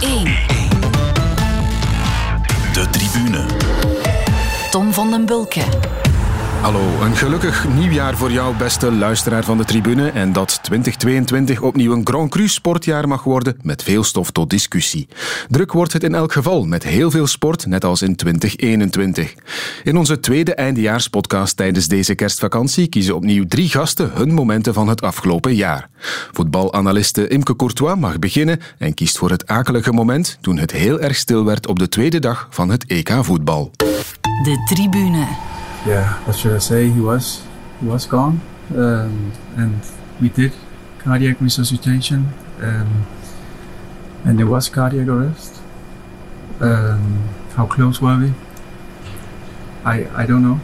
1. De tribune. Tom van den Bulke. Hallo, een gelukkig nieuwjaar voor jou, beste luisteraar van de tribune. En dat 2022 opnieuw een Grand Cru sportjaar mag worden met veel stof tot discussie. Druk wordt het in elk geval met heel veel sport, net als in 2021. In onze tweede eindejaarspodcast tijdens deze kerstvakantie kiezen opnieuw drie gasten hun momenten van het afgelopen jaar. Voetbalanaliste Imke Courtois mag beginnen en kiest voor het akelige moment toen het heel erg stil werd op de tweede dag van het EK voetbal. De tribune. Yeah, what should I say? He was he was gone, um, and we did cardiac resuscitation, um, and there was cardiac arrest. Um, how close were we? I I don't know.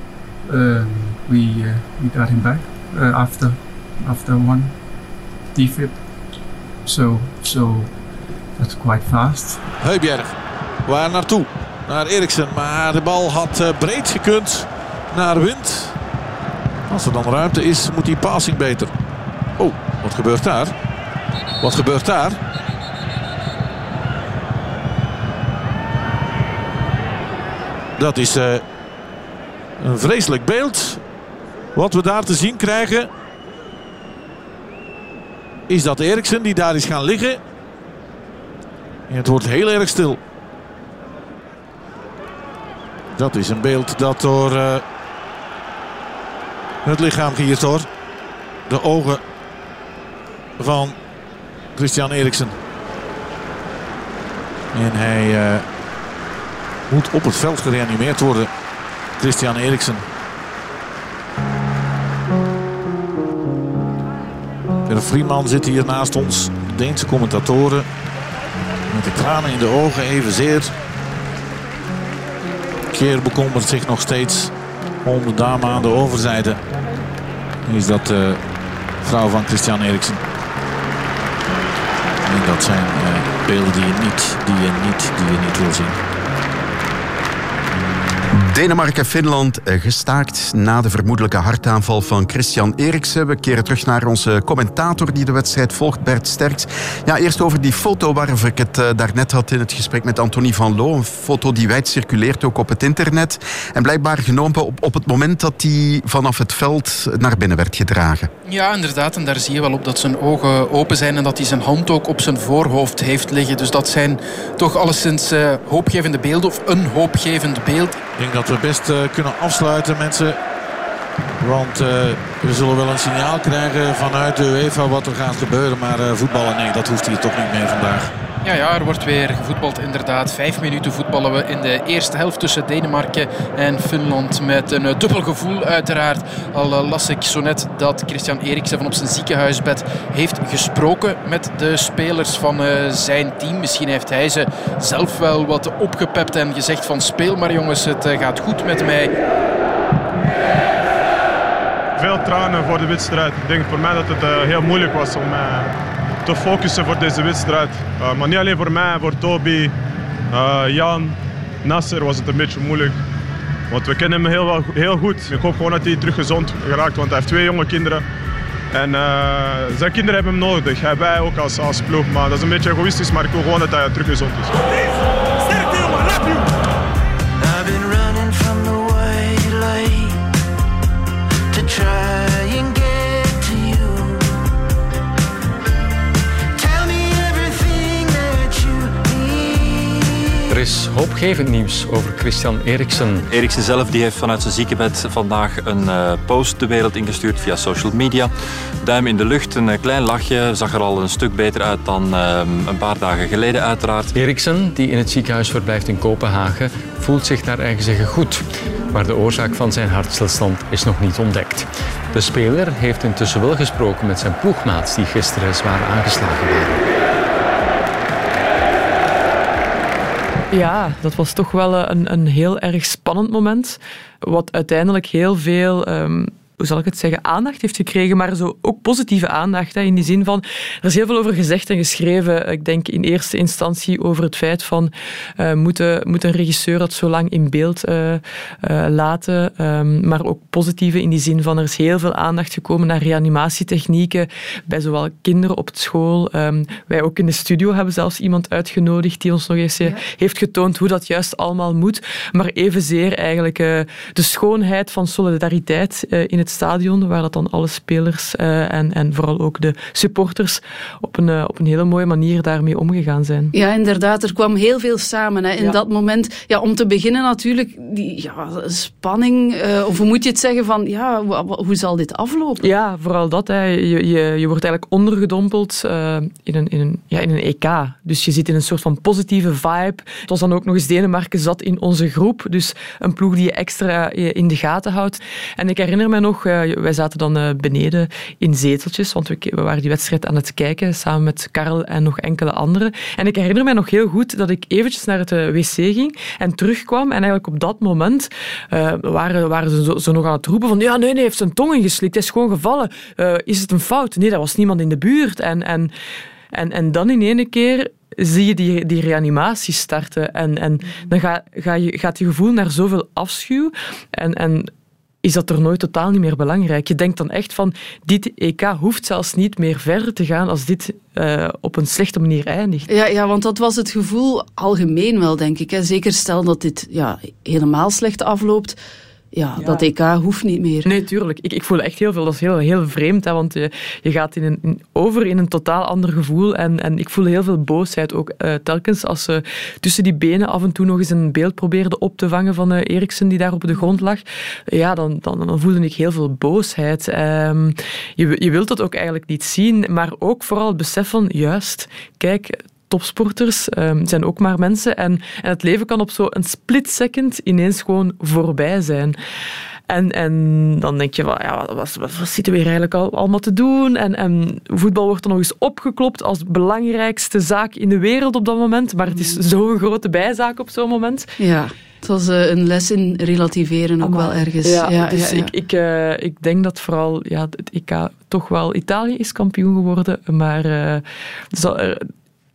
Um, we uh, we got him back uh, after after one defib, so so that's quite fast. Heubjerg, waar naartoe? Naar Eriksen, maar de bal had eh, breed gekund naar Wind. Als er dan ruimte is, moet die passing beter. Oh, wat gebeurt daar? Wat gebeurt daar? Dat is eh, een vreselijk beeld. Wat we daar te zien krijgen... is dat Eriksen die daar is gaan liggen. En het wordt heel erg stil. Dat is een beeld dat door eh, het lichaam geïerd wordt. De ogen van Christian Eriksen. En hij eh, moet op het veld gereanimeerd worden. Christian Eriksen. Per Vrieman zit hier naast ons. Deense commentatoren. Met de tranen in de ogen evenzeer. Keer bekommert zich nog steeds om de dame aan de overzijde. Is dat de vrouw van Christian Eriksen. En dat zijn uh, beelden die je niet, die je niet, die je niet wil zien. Denemarken-Finland gestaakt na de vermoedelijke hartaanval van Christian Eriksen. We keren terug naar onze commentator die de wedstrijd volgt, Bert Sterks. Ja, eerst over die foto waarover ik het uh, daarnet had in het gesprek met Anthony van Loo. Een foto die wijd circuleert ook op het internet. En blijkbaar genomen op, op het moment dat hij vanaf het veld naar binnen werd gedragen. Ja, inderdaad. En daar zie je wel op dat zijn ogen open zijn en dat hij zijn hand ook op zijn voorhoofd heeft liggen. Dus dat zijn toch alleszins uh, hoopgevende beelden of een hoopgevend beeld. Ik denk dat we best uh, kunnen afsluiten, mensen. Want uh, we zullen wel een signaal krijgen vanuit de UEFA wat er gaat gebeuren. Maar uh, voetballen, nee, dat hoeft hier toch niet meer vandaag. Ja, ja, er wordt weer gevoetbald inderdaad. Vijf minuten voetballen we in de eerste helft tussen Denemarken en Finland. Met een dubbel gevoel uiteraard. Al uh, las ik zo net dat Christian Eriksen van op zijn ziekenhuisbed heeft gesproken met de spelers van uh, zijn team. Misschien heeft hij ze zelf wel wat opgepept en gezegd van speel maar jongens, het gaat goed met mij. Veel tranen voor de wedstrijd. Ik denk voor mij dat het heel moeilijk was om te focussen voor deze wedstrijd. Uh, maar niet alleen voor mij, voor Toby, uh, Jan, Nasser was het een beetje moeilijk. Want we kennen hem heel, heel goed. Ik hoop gewoon dat hij terug gezond geraakt, want hij heeft twee jonge kinderen. En uh, zijn kinderen hebben hem nodig. Hij wij ook als, als ploeg. Maar dat is een beetje egoïstisch, maar ik wil gewoon dat hij terug gezond is. Is hoopgevend nieuws over Christian Eriksen. Eriksen zelf die heeft vanuit zijn ziekenbed vandaag een uh, post de wereld ingestuurd via social media. Duim in de lucht, een klein lachje, zag er al een stuk beter uit dan uh, een paar dagen geleden uiteraard. Eriksen, die in het ziekenhuis verblijft in Kopenhagen, voelt zich naar eigen zeggen goed. Maar de oorzaak van zijn hartstilstand is nog niet ontdekt. De speler heeft intussen wel gesproken met zijn ploegmaats die gisteren zwaar aangeslagen waren. Ja, dat was toch wel een, een heel erg spannend moment. Wat uiteindelijk heel veel um, hoe zal ik het zeggen, aandacht heeft gekregen, maar zo ook positieve aandacht. Hè, in die zin van, er is heel veel over gezegd en geschreven. Ik denk in eerste instantie over het feit van, uh, moet, moet, een regisseur dat zo lang in beeld uh, uh, laten, um, maar ook positieve in die zin van, er is heel veel aandacht gekomen naar reanimatietechnieken bij zowel kinderen op school. Um, wij ook in de studio hebben zelfs iemand uitgenodigd die ons nog eens ja. heeft getoond hoe dat juist allemaal moet, maar evenzeer eigenlijk de schoonheid van solidariteit in het het stadion, waar dat dan alle spelers uh, en, en vooral ook de supporters op een, uh, op een hele mooie manier daarmee omgegaan zijn. Ja, inderdaad. Er kwam heel veel samen hè, in ja. dat moment. Ja, om te beginnen natuurlijk die ja, spanning, uh, of hoe moet je het zeggen, van ja, hoe zal dit aflopen? Ja, vooral dat. Hè. Je, je, je wordt eigenlijk ondergedompeld in, een, in, een, ja, in een EK. Dus je zit in een soort van positieve vibe. Het was dan ook nog eens Denemarken zat in onze groep. Dus een ploeg die je extra in de gaten houdt. En ik herinner me nog wij zaten dan eh, beneden in zeteltjes, want we, waren die wedstrijd aan het kijken samen met Karel en nog enkele anderen. En ik herinner mij nog heel goed dat ik eventjes naar het eh, wc ging en terugkwam. En eigenlijk op dat moment waren, waren ze zo, nog aan het roepen van ja, nee, nee, heeft zijn tong ingeslikt, hij is gewoon gevallen. Is het een fout? Nee, dat was niemand in de buurt. En, en, en, en dan in ene keer zie je die, die reanimatie starten. En, en dan ga, ga je, gaat je gevoel naar zoveel afschuw. En, en is dat er nooit totaal niet meer belangrijk. Je denkt dan echt van, dit EK hoeft zelfs niet meer verder te gaan als dit uh, op een slechte manier eindigt. Ja, ja, want dat was het gevoel algemeen wel, denk ik. Hè. Zeker stel dat dit ja, helemaal slecht afloopt ja, dat EK hoeft niet meer. Nee, tuurlijk. Ik, ik voel echt heel veel. Dat is heel, heel vreemd, hè, want je, je gaat in een, in, over in een totaal ander gevoel. En, en ik voel heel veel boosheid ook uh, telkens als ze tussen die benen af en toe nog eens een beeld probeerde op te vangen van uh, Eriksen die daar op de grond lag. Ja, dan, dan, dan voelde ik heel veel boosheid. Um, je, je wilt dat ook eigenlijk niet zien, maar ook vooral het besef van, juist, kijk, topsporters um, zijn ook maar mensen. En, en het leven kan op zo'n split second ineens gewoon voorbij zijn. En, en dan denk je, van, ja, wat, wat, wat zitten we hier eigenlijk al, allemaal te doen? En, en voetbal wordt er nog eens opgeklopt als belangrijkste zaak in de wereld op dat moment. Maar het is zo'n grote bijzaak op zo'n moment. Ja. Het was uh, een les in relativeren ook wel ergens. Ja, ja, dus ja, Ik, ik, uh, ik denk dat vooral ja, het EK toch wel Italië is kampioen geworden. Maar uh, zal,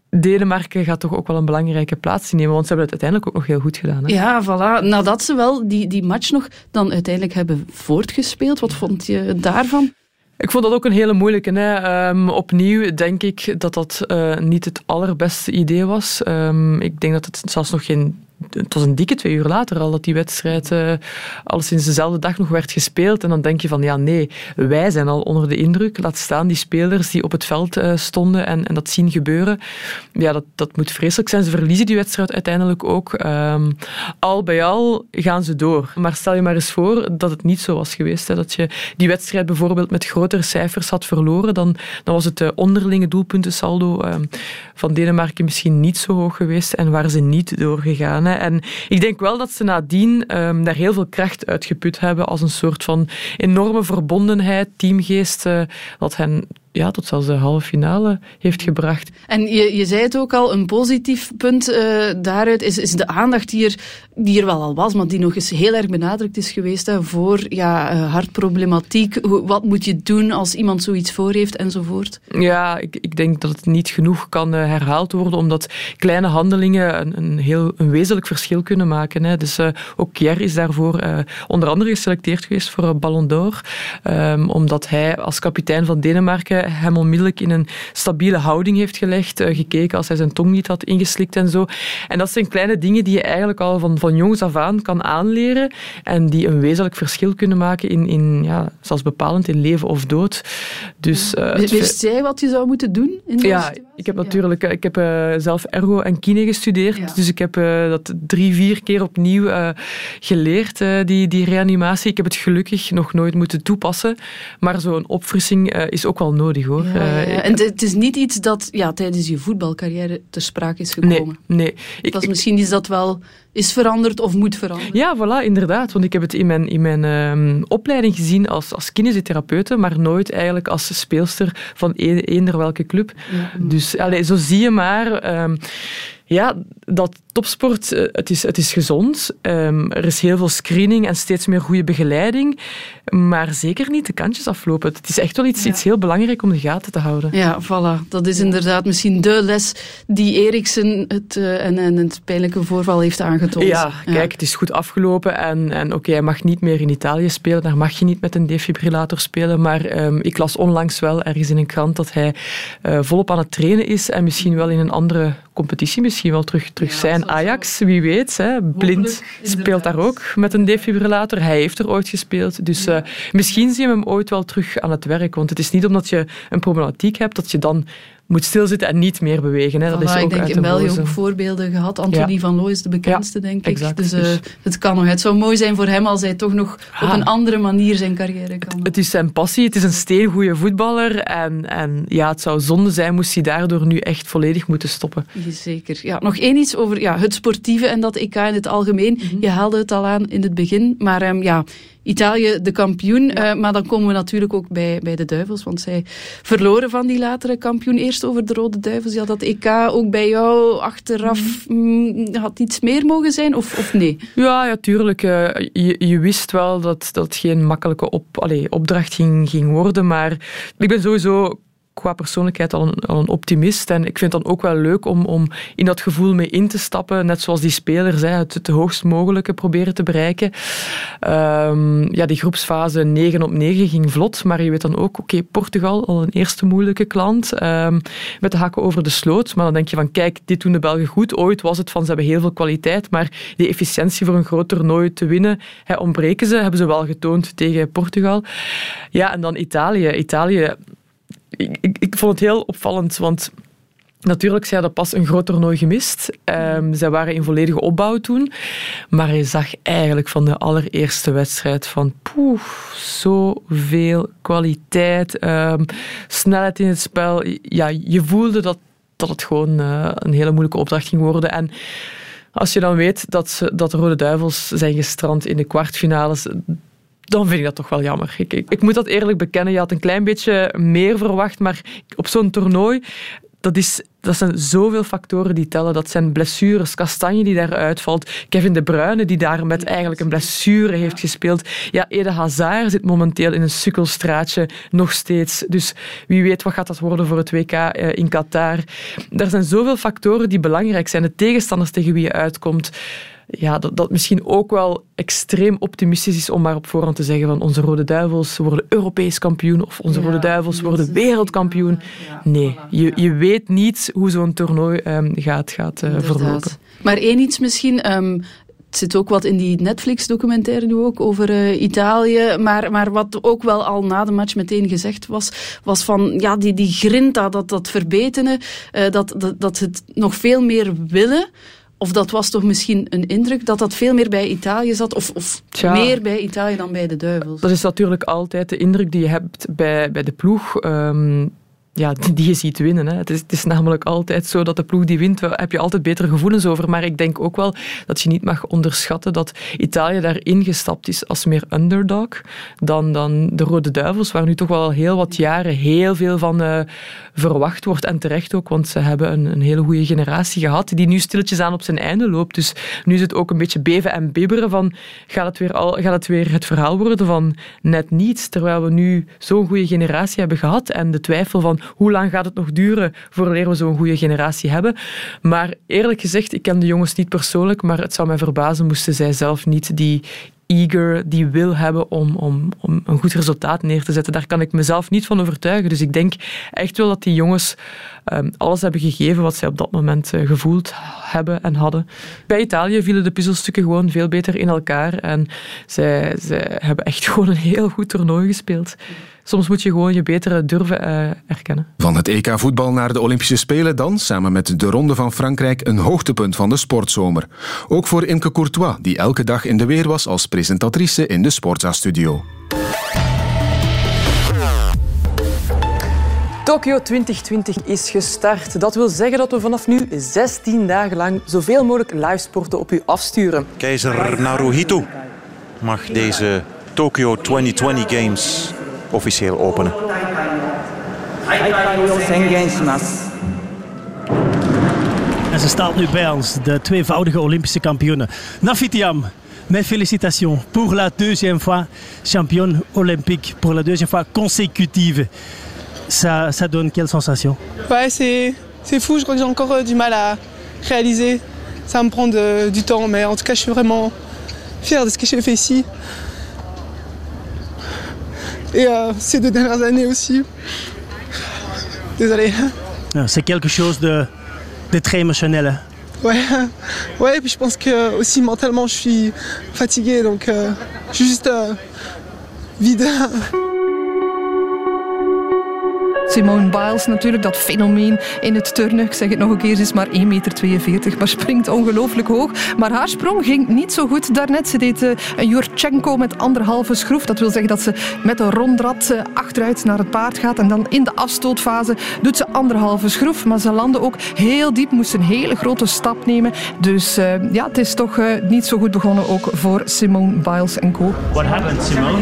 Denemarken gaat toch ook wel een belangrijke plaats innemen, want ze hebben het uiteindelijk ook nog heel goed gedaan. Hè? Ja, voilà. Nadat ze wel die, die match nog dan uiteindelijk hebben voortgespeeld, wat vond je daarvan? Ik vond dat ook een hele moeilijke. Hè. Um, opnieuw denk ik dat dat uh, niet het allerbeste idee was. Um, ik denk dat het zelfs nog geen het was een dikke twee uur later al dat die wedstrijd uh, al sinds dezelfde dag nog werd gespeeld. En dan denk je van, ja nee, wij zijn al onder de indruk. Laat staan die spelers die op het veld uh, stonden en, en dat zien gebeuren. Ja, dat, dat moet vreselijk zijn. Ze verliezen die wedstrijd uiteindelijk ook. Um, al bij al gaan ze door. Maar stel je maar eens voor dat het niet zo was geweest. Hè, dat je die wedstrijd bijvoorbeeld met grotere cijfers had verloren. Dan, dan was het uh, onderlinge doelpuntensaldo van Denemarken misschien niet zo hoog geweest en waren ze niet doorgegaan. En ik denk wel dat ze nadien um, daar heel veel kracht uitgeput hebben als een soort van enorme verbondenheid, teamgeest, uh, dat hen ja, tot zelfs de halve finale heeft gebracht. En je, je zei het ook al, een positief punt uh, daaruit is, is de aandacht die er, die er wel al was, maar die nog eens heel erg benadrukt is geweest hè, voor ja, uh, hartproblematiek. Wat moet je doen als iemand zoiets voor heeft enzovoort? Ja, ik, ik denk dat het niet genoeg kan uh, herhaald worden, omdat kleine handelingen een, een heel een wezenlijk verschil kunnen maken. Hè. Dus ook Pierre is daarvoor onder andere geselecteerd geweest voor Ballon d'Or, um, omdat hij als kapitein van Denemarken hem onmiddellijk in een stabiele houding heeft gelegd, uh, gekeken als hij zijn tong niet had ingeslikt en zo. En dat zijn kleine dingen die je eigenlijk al van, van jongs af aan kan aanleren en die een wezenlijk verschil kunnen maken in, in ja, zelfs bepalend in leven of dood. Dus, uh, Wist jij wat je zou moeten doen in Ja? Ik heb natuurlijk ik heb, uh, zelf ergo en kine gestudeerd, dus ik heb dat drie, vier keer opnieuw geleerd, die, die reanimatie. Ik heb het gelukkig nog nooit moeten toepassen, maar zo'n opfrissing is ook wel nodig hoor. En het is niet iets dat ja, tijdens je voetbalcarrière ter sprake is gekomen. Nee, nee. Ik, dat is misschien iets dat wel is veranderd of moet veranderen. Ja, voilà, inderdaad. Want ik heb het in mijn, in mijn um, opleiding gezien als, als kinesiotherapeute, maar nooit eigenlijk als speelster van eender welke club. Ja. Dus allee, zo zie je maar... Um, Ja, dat topsport, eh, het is, het is gezond. Um, er is heel veel screening en steeds meer goede begeleiding. Maar zeker niet de kantjes aflopen. Het is echt wel iets, iets heel belangrijk om de gaten te houden. Ja, voilà. Dat is inderdaad misschien de les die Eriksen het, uh, en, en het pijnlijke voorval heeft aangetoond. Ja, kijk, het is goed afgelopen. En, en oké, hij mag niet meer in Italië spelen. Daar mag je niet met een defibrillator spelen. Maar um, ik las onlangs wel ergens in een krant dat hij uh, volop aan het trainen is. En misschien wel in een andere competitie misschien wel terug, terug zijn. Ajax, wie weet. Hè. Blind speelt daar ook met een defibrillator. Hij heeft er ooit gespeeld. Dus uh, misschien zien we hem ooit wel terug aan het werk. Want het is niet omdat je een problematiek hebt dat je dan moet stilzitten en niet meer bewegen. Hè. Dat is ook ik denk uit in België ook voorbeelden gehad. Anthony ja. van Loo is de bekendste, ja, denk ik. Exact. Dus, uh, dus, het kan nog. Het zou mooi zijn voor hem als hij toch nog ah, op een andere manier zijn carrière kan. Het, het is zijn passie. Het is een steengoede voetballer. En, en ja, het zou zonde zijn moest hij daardoor nu echt volledig moeten stoppen. Zeker. Ja, nog één iets over ja, het sportieve en dat EK in het algemeen. Mm -hmm. Je haalde het al aan in het begin. Maar um, ja, Italië de kampioen. Ja. Uh, maar dan komen we natuurlijk ook bij, bij de Duivels. Want zij verloren van die latere kampioen. Eerst over de Rode Duivels. Ja, dat EK ook bij jou achteraf mm, had iets meer mogen zijn? Of, of nee? Ja, ja tuurlijk. Uh, je, je wist wel dat dat geen makkelijke op, allez, opdracht ging, ging worden. Maar ik ben sowieso qua persoonlijkheid al een, een, optimist. En ik vind het dan ook wel leuk om, om in dat gevoel mee in te stappen. Net zoals die spelers, hè, het, het hoogst mogelijke proberen te bereiken. Um, ja, die groepsfase 9 op 9 ging vlot. Maar je weet dan ook, oké, Portugal, al een eerste moeilijke klant. Um, met de hakken over de sloot. Maar dan denk je van, kijk, dit doen de Belgen goed. Ooit was het van, ze hebben heel veel kwaliteit. Maar die efficiëntie voor een groot toernooi te winnen, hè, ontbreken ze. Hebben ze wel getoond tegen Portugal. Ja, en dan Italië. Italië ik, vond het heel opvallend, want natuurlijk, ze hadden pas een groot toernooi gemist. Um, zij waren in volledige opbouw toen. Maar je zag eigenlijk van de allereerste wedstrijd van poef, zoveel kwaliteit, um, snelheid in het spel. Ja, je voelde dat, dat het gewoon uh, een hele moeilijke opdracht ging worden. En als je dan weet dat, ze, dat de Rode Duivels zijn gestrand in de kwartfinales dan vind ik dat toch wel jammer. Ik, ik, ik, moet dat eerlijk bekennen. Je had een klein beetje meer verwacht, maar op zo'n toernooi, dat, is, dat zijn zoveel factoren die tellen. Dat zijn blessures, Kastanje die daar uitvalt, Kevin De Bruyne die daar met eigenlijk een blessure heeft gespeeld. Ja, Ede Hazard zit momenteel in een sukkelstraatje nog steeds. Dus wie weet wat gaat dat worden voor het WK in Qatar. Er zijn zoveel factoren die belangrijk zijn. De tegenstanders tegen wie je uitkomt ja, dat, dat misschien ook wel extreem optimistisch is om maar op voorhand te zeggen van onze Rode Duivels worden Europees kampioen of onze ja, Rode Duivels worden wereldkampioen. Nee, je, je weet niet hoe zo'n toernooi um, gaat, gaat uh, verlopen. Maar één iets misschien... Um, het zit ook wat in die Netflix-documentaire nu ook over uh, Italië. Maar, maar wat ook wel al na de match meteen gezegd was, was van ja, die, die grinta, dat, dat verbetenen, uh, dat, dat, dat het nog veel meer willen of dat was toch misschien een indruk dat dat veel meer bij Italië zat, of, of meer bij Italië dan bij de Duivels? Dat is natuurlijk altijd de indruk die je hebt bij, bij de ploeg. Um, ja, die je ziet winnen. Hè. Het, is, het is namelijk altijd zo dat de ploeg die wint, daar heb je altijd betere gevoelens over. Maar ik denk ook wel dat je niet mag onderschatten dat Italië daarin gestapt is als meer underdog dan, dan de Rode Duivels, waar nu toch wel heel wat jaren heel veel van uh, verwacht wordt. En terecht ook, want ze hebben een, een hele goede generatie gehad die nu stilletjes aan op zijn einde loopt. Dus nu is het ook een beetje beven en bibberen van gaat het weer, al, gaat het, weer het verhaal worden van net niets, terwijl we nu zo'n goede generatie hebben gehad en de twijfel van hoe lang gaat het nog duren voordat we zo'n goede generatie hebben. Maar eerlijk gezegd, ik ken de jongens niet persoonlijk, maar het zou mij verbazen moesten zij zelf niet die eager, die wil hebben om, om, om een goed resultaat neer te zetten. Daar kan ik mezelf niet van overtuigen. Dus ik denk echt wel dat die jongens um, alles hebben gegeven wat zij op dat moment uh, gevoeld hebben en hadden. Bij Italië vielen de puzzelstukken gewoon veel beter in elkaar en zij, zij hebben echt gewoon een heel goed toernooi gespeeld. Soms moet je gewoon je betere durven uh, erkennen. Van het EK voetbal naar de Olympische Spelen dan, samen met de Ronde van Frankrijk, een hoogtepunt van de sportzomer. Ook voor Imke Courtois, die elke dag in de weer was als presentatrice in de Sportza-studio. Tokio 2020 is gestart. Dat wil zeggen dat we vanaf nu 16 dagen lang zoveel mogelijk livesporten op u afsturen. Keizer Naruhito mag deze Tokyo 2020 Games officieel openen. En ze staat nu bij ons, de tweevoudige Olympische kampioene. Nafitiam, mes félicitations pour la deuxième fois championne olympique, pour la deuxième fois consécutive. Ça, ça donne quelle sensation? Ouais, c'est, c'est fou, je crois que j'ai encore euh, du mal à réaliser. Ça va me prendre euh, du temps, mais en tout cas, je suis vraiment fière de ce que j'ai fait ici. Et euh, ces deux dernières années aussi. Désolée. Ah, C'est quelque chose de, de très émotionnel. hein. Ouais, ouais, et puis je pense que aussi mentalement, je suis fatiguée, donc euh, je suis juste euh, vide. Simone Biles natuurlijk, dat fenomeen in het turnen. Ik zeg het nog een keer, ze is maar 1,42 meter, maar springt ongelooflijk hoog. Maar haar sprong ging niet zo goed daarnet. Ze deed eh, een Jurchenko met anderhalve schroef. Dat wil zeggen dat ze met een rondrat eh, achteruit naar het paard gaat. En dan in de afstootfase doet ze anderhalve schroef. Maar ze landde ook heel diep, moest een hele grote stap nemen. Dus eh, ja, het is toch niet zo goed begonnen ook voor Simone Biles en co. What happened, Simone?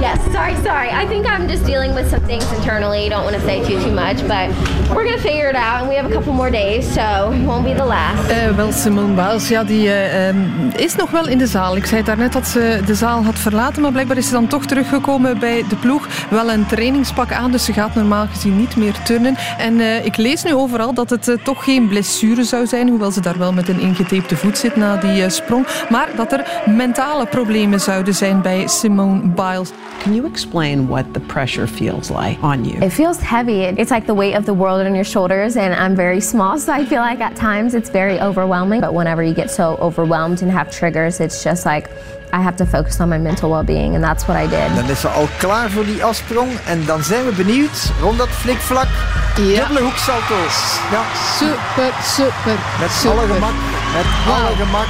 Yes, sorry, sorry. I think I'm just dealing with some things internally. Don't want to say too too much, but we're gonna figure it out, and we have a couple more days, so it won't be the last. Eh, wel, Simone Biles, ja, die eh, ehm, is nog wel in de zaal. Ik zei daarnet dat ze de zaal had verlaten, maar blijkbaar is ze dan toch teruggekomen bij de ploeg. Wel een trainingspak aan, dus ze gaat normaal gezien niet meer turnen. En eh, ik lees nu overal dat het toch geen blessure zou zijn, hoewel ze daar wel met een ingetapte voet zit na die sprong. Maar dat er mentale problemen zouden zijn bij Simone Biles. Can you explain what the pressure feels like on you? It feels heavy. It's like the weight of the world on your shoulders, and I'm very small, so I feel like at times it's very overwhelming. But whenever you get so overwhelmed and have triggers, it's just like I have to focus on my mental well being, and that's what I did. Dan is ze al klaar voor die afsprong en dan zijn we benieuwd rond dat flikvlak. Dubbele hoeksalto's. Ja. Super, super. Met super. alle gemak. Met alle Wauw. gemak.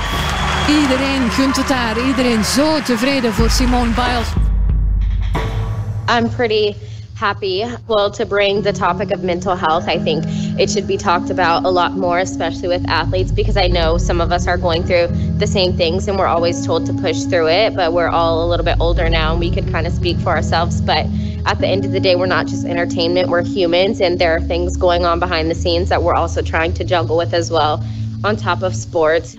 Iedereen gunt het haar. Iedereen zo tevreden voor Simone Biles. I'm pretty happy. Well, to bring the topic of mental health, I think it should be talked about a lot more, especially with athletes, because I know some of us are going through the same things and we're always told to push through it, but we're all a little bit older now and we could kind of speak for ourselves. But at the end of the day, we're not just entertainment, we're humans, and there are things going on behind the scenes that we're also trying to juggle with as well, on top of sports.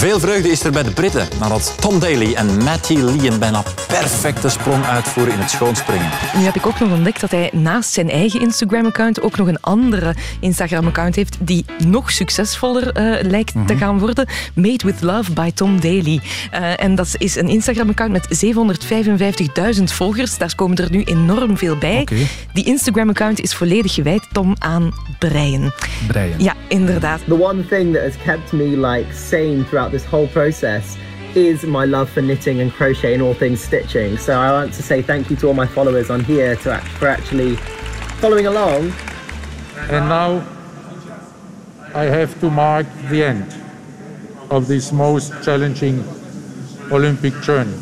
Veel vreugde is er bij de Britten nadat Tom Daly en Matty Lee een bijna perfecte sprong uitvoeren in het schoonspringen. Nu heb ik ook nog ontdekt dat hij naast zijn eigen Instagram-account ook nog een andere Instagram-account heeft die nog succesvoller eh, lijkt te gaan worden. Made with Love by Tom Daly. Eh, en dat is een Instagram-account met 755.000 volgers. Daar komen er nu enorm veel bij. Die Instagram-account is volledig gewijd, Tom, aan breien. Breien. Ja, inderdaad. The one thing that has kept me like sane throughout this whole process is my love for knitting and crochet and all things stitching. So I want to say thank you to all my followers on here to act- for actually following along. And now I have to mark the end of this most challenging Olympic journey.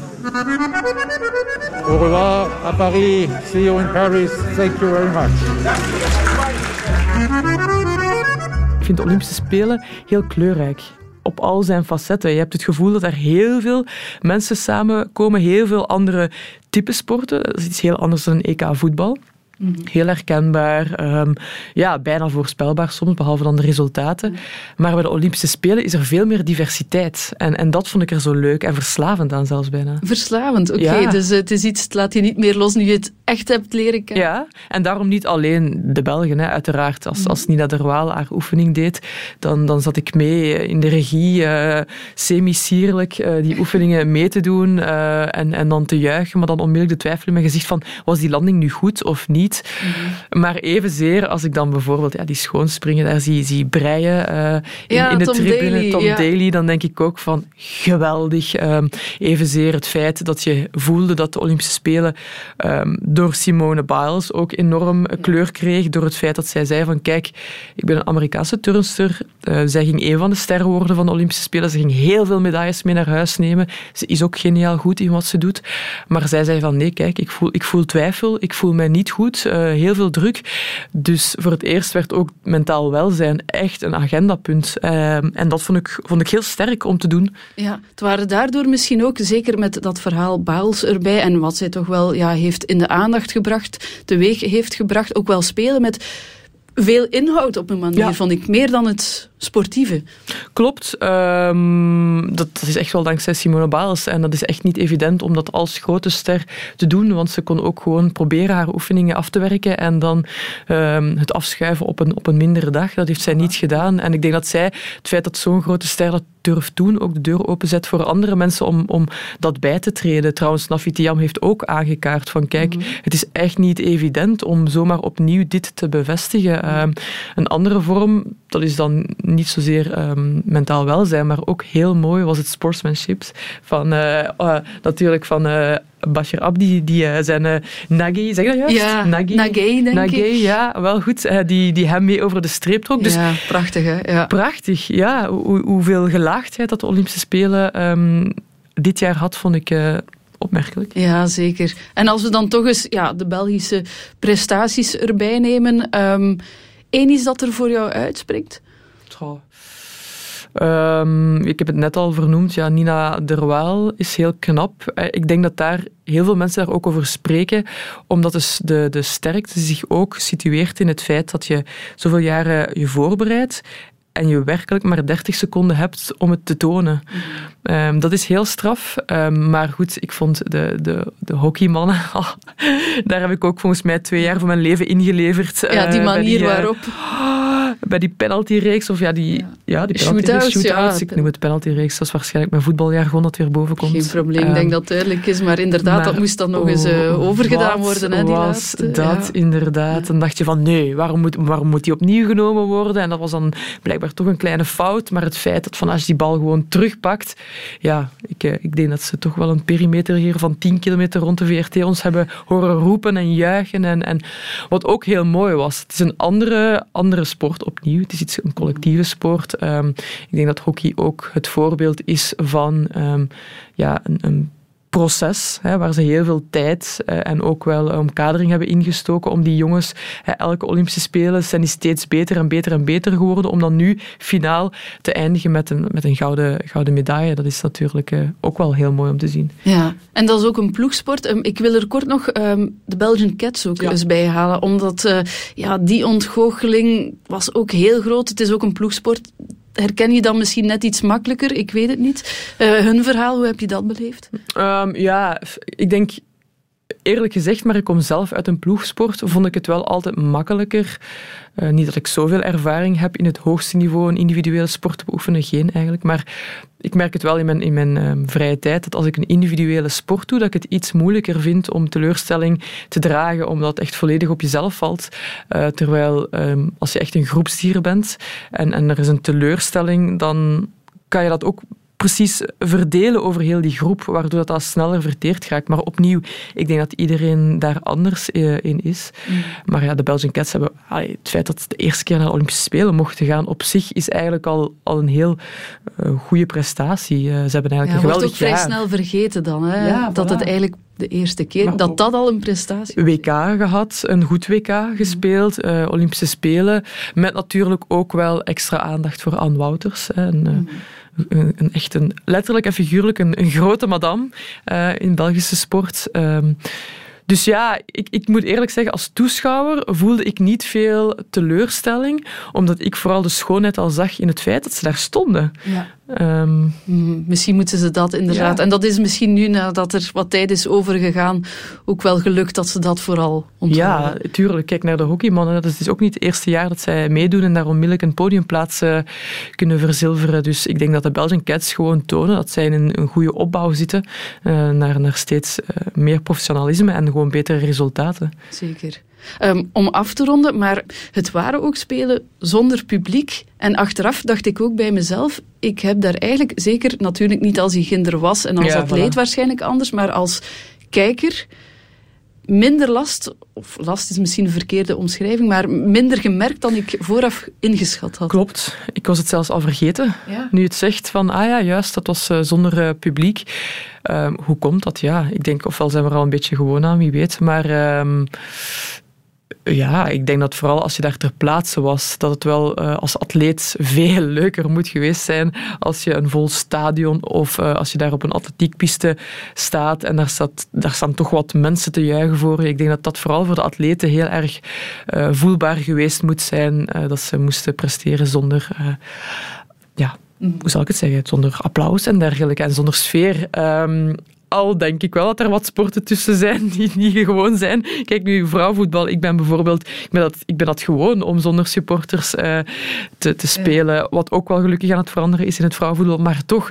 Au revoir à Paris. See you in Paris. Thank you very much. Ik vind de Olympische Spelen heel kleurrijk. Op al zijn facetten. Je hebt het gevoel dat er heel veel mensen samenkomen, heel veel andere type sporten. Dat is iets heel anders dan een EK voetbal. Heel herkenbaar, ehm, ja, bijna voorspelbaar soms, behalve dan de resultaten. Maar bij de Olympische Spelen is er veel meer diversiteit. En, en dat vond ik er zo leuk en verslavend aan zelfs bijna. Verslavend, oké. Ja. Dus eh, het is iets, het laat je niet meer los nu je het echt hebt leren kennen. Ja, en daarom niet alleen de Belgen, hè, uiteraard. Als, als Nina Derwaal haar oefening deed, dan, dan zat ik mee in de regie, eh, semi-sierlijk, eh, die oefeningen mee te doen eh, en, en dan te juichen, maar dan onmiddellijk de twijfel in mijn gezicht van, was die landing nu goed of niet? Maar evenzeer als ik dan bijvoorbeeld ja, die schoonspringen daar zie, zie breien eh, in, Ja, in de Tom tribune, Daley, Tom ja. Daly, dan denk ik ook van, geweldig. Ehm, evenzeer het feit dat je voelde dat de Olympische Spelen ehm, door Simone Biles ook enorm kleur kreeg. Door het feit dat zij zei van kijk, ik ben een Amerikaanse turnster. Eh, zij ging een van de sterren worden van de Olympische Spelen. Ze ging heel veel medailles mee naar huis nemen. Ze is ook geniaal goed in wat ze doet. Maar zij zei van nee, kijk, ik voel, ik voel twijfel. Ik voel mij niet goed. Eh, heel veel druk. Dus voor het eerst werd ook mentaal welzijn echt een agendapunt. Ehm, en dat vond ik, vond ik heel sterk om te doen. Ja, het waren daardoor misschien ook, zeker met dat verhaal Baals erbij en wat zij toch wel ja, heeft in de aandacht gebracht, teweeg heeft gebracht. Ook wel spelen met veel inhoud op een manier, vond ik. Meer dan het sportieve. Klopt. Um, dat, is echt wel dankzij Simone Biles. En dat is echt niet evident om dat als grote ster te doen. Want ze kon ook gewoon proberen haar oefeningen af te werken. En dan um, het afschuiven op een, op een mindere dag. Dat heeft zij niet gedaan. En ik denk dat zij, het feit dat zo'n grote ster dat durft doen, ook de deur openzet voor andere mensen om, om dat bij te treden. Trouwens, Nafitiam heeft ook aangekaart van kijk, mm -hmm. het is echt niet evident om zomaar opnieuw dit te bevestigen. Um, een andere vorm, dat is dan niet zozeer um, mentaal welzijn, maar ook heel mooi was het sportsmanship van uh, uh, natuurlijk van uh, Bashir Abdi, die zijn uh, Nagi, zeg je dat juist? Ja, Nagi, Nagi denk Nagi, ik. ja, wel goed. die, die hem mee over de streep trok. Dus, ja, prachtig hè? Ja. Prachtig, ja. Hoe, hoeveel gelaagdheid dat de Olympische Spelen um, dit jaar had, vond ik opmerkelijk. Ja, zeker. En als we dan toch eens ja, de Belgische prestaties erbij nemen... Um, Eén is dat er voor jou uitspringt? Um, ik heb het net al vernoemd, ja, Nina Derwaal is heel knap. Ik denk dat daar heel veel mensen daar ook over spreken, omdat dus de, de sterkte zich ook situeert in het feit dat je zoveel jaren je voorbereidt en je werkelijk maar 30 seconden hebt om het te tonen. Mm. Um, dat is heel straf. Um, maar goed, ik vond de, de, de hockeymannen, oh, daar heb ik ook volgens mij twee jaar van mijn leven ingeleverd. Ja, die manier die, waarop. Bij die penaltyreeks, of ja, die, ja. ja die shootouts. shootouts. Ik noem het penaltyreeks. Dat is waarschijnlijk mijn voetbaljargon dat weer boven komt. Geen probleem, um, ik denk dat het duidelijk is. Maar inderdaad, maar, dat moest dan nog eens uh, overgedaan worden. Hè, die was laatste. dat ja. inderdaad? Dan dacht je van, nee, waarom moet, waarom moet die opnieuw genomen worden? En dat was dan blijkbaar toch een kleine fout. Maar het feit dat van als je die bal gewoon terugpakt... Ja, ik, ik denk dat ze toch wel een perimeter hier van 10 kilometer rond de VRT ons hebben horen roepen en juichen. En, en wat ook heel mooi was. Het is een andere, andere sport opnieuw. Het is iets, een collectieve sport. Um, ik denk dat hockey ook het voorbeeld is van um, ja, een, een proces, hè, waar ze heel veel tijd eh, en ook wel omkadering hebben ingestoken om die jongens, hè, elke Olympische Spelen zijn die steeds beter en beter en beter geworden, om dan nu finaal te eindigen met een, met een gouden, gouden medaille. Dat is natuurlijk uh, ook wel heel mooi om te zien. Ja, en dat is ook een ploegsport. Um, ik wil er kort nog um, de Belgian Cats ook ja. eens bij halen, omdat uh, ja, die ontgoocheling was ook heel groot. Het is ook een ploegsport herken je dan misschien net iets makkelijker? Ik weet het niet. Uh, hun verhaal, hoe heb je dat beleefd? Um, ja, ik denk eerlijk gezegd, maar ik kom zelf uit een ploegsport, vond ik het wel altijd makkelijker. Uh, niet dat ik zoveel ervaring heb in het hoogste niveau een individuele sport te beoefenen, geen eigenlijk. Maar ik merk het wel in mijn, in mijn uh, vrije tijd, dat als ik een individuele sport doe, dat ik het iets moeilijker vind om teleurstelling te dragen, omdat het echt volledig op jezelf valt. Uh, terwijl um, als je echt een groepsdier bent en, en er is een teleurstelling, dan kan je dat ook precies verdelen over heel die groep, waardoor dat, dat sneller verteerd gaat. Maar opnieuw, ik denk dat iedereen daar anders in is. Mm. Maar ja, de Belgian Cats hebben... Allee, het feit dat ze de eerste keer naar de Olympische Spelen mochten gaan, op zich is eigenlijk al, al een heel uh, goede prestatie. Uh, ze hebben eigenlijk ja, een geweldig wordt ook vrij jaar. snel vergeten dan, hè? Ja, dat voilà. het eigenlijk de eerste keer, Maar dat dat al een prestatie WK gehad, een goed WK gespeeld, uh, Olympische Spelen, met natuurlijk ook wel extra aandacht voor Anne Wouters. Een, mm. Een, echt een, letterlijk en figuurlijk een, grote madame uh, in Belgische sport. Um, dus ja, ik, ik moet eerlijk zeggen, als toeschouwer voelde ik niet veel teleurstelling, omdat ik vooral de schoonheid al zag in het feit dat ze daar stonden. Ja. Um, mm, misschien moeten ze dat inderdaad. Ja. En dat is misschien nu, nadat er wat tijd is overgegaan, ook wel gelukt dat ze dat vooral onthouden. Ja, tuurlijk. Kijk naar de hockeymannen. Dat is ook niet het eerste jaar dat zij meedoen en daar onmiddellijk een podiumplaats uh, kunnen verzilveren. Dus ik denk dat de Belgian Cats gewoon tonen dat zij in een, een goede opbouw zitten uh, naar, naar steeds uh, meer professionalisme en gewoon betere resultaten. Zeker. Um, om af te ronden, maar het waren ook spelen zonder publiek. En achteraf dacht ik ook bij mezelf, ik heb daar eigenlijk, zeker natuurlijk niet als kinder was en als Ja, atleet voilà. waarschijnlijk anders, maar als kijker minder last, of last is misschien een verkeerde omschrijving, maar minder gemerkt dan ik vooraf ingeschat had. Klopt. Ik was het zelfs al vergeten. Ja. Nu het zegt van, ah ja, juist, dat was uh, zonder uh, publiek. Um, hoe komt dat? Ja, ik denk, ofwel zijn we er al een beetje gewoon aan, wie weet. Maar um, ja, ik denk dat vooral als je daar ter plaatse was, dat het wel uh, als atleet veel leuker moet geweest zijn als je een vol stadion of uh, als je daar op een atletiekpiste staat en daar, staat, daar staan toch wat mensen te juichen voor je. Ik denk dat dat vooral voor de atleten heel erg uh, voelbaar geweest moet zijn, dat ze moesten presteren zonder, ja, hoe zal ik het zeggen, zonder applaus en dergelijke en zonder sfeer. Um, al denk ik wel dat er wat sporten tussen zijn die niet gewoon zijn. Kijk nu, vrouwvoetbal. Ik ben bijvoorbeeld ik ben dat, ik ben dat gewoon om zonder supporters uh, te, te spelen. Wat ook wel gelukkig aan het veranderen is in het vrouwvoetbal. Maar toch,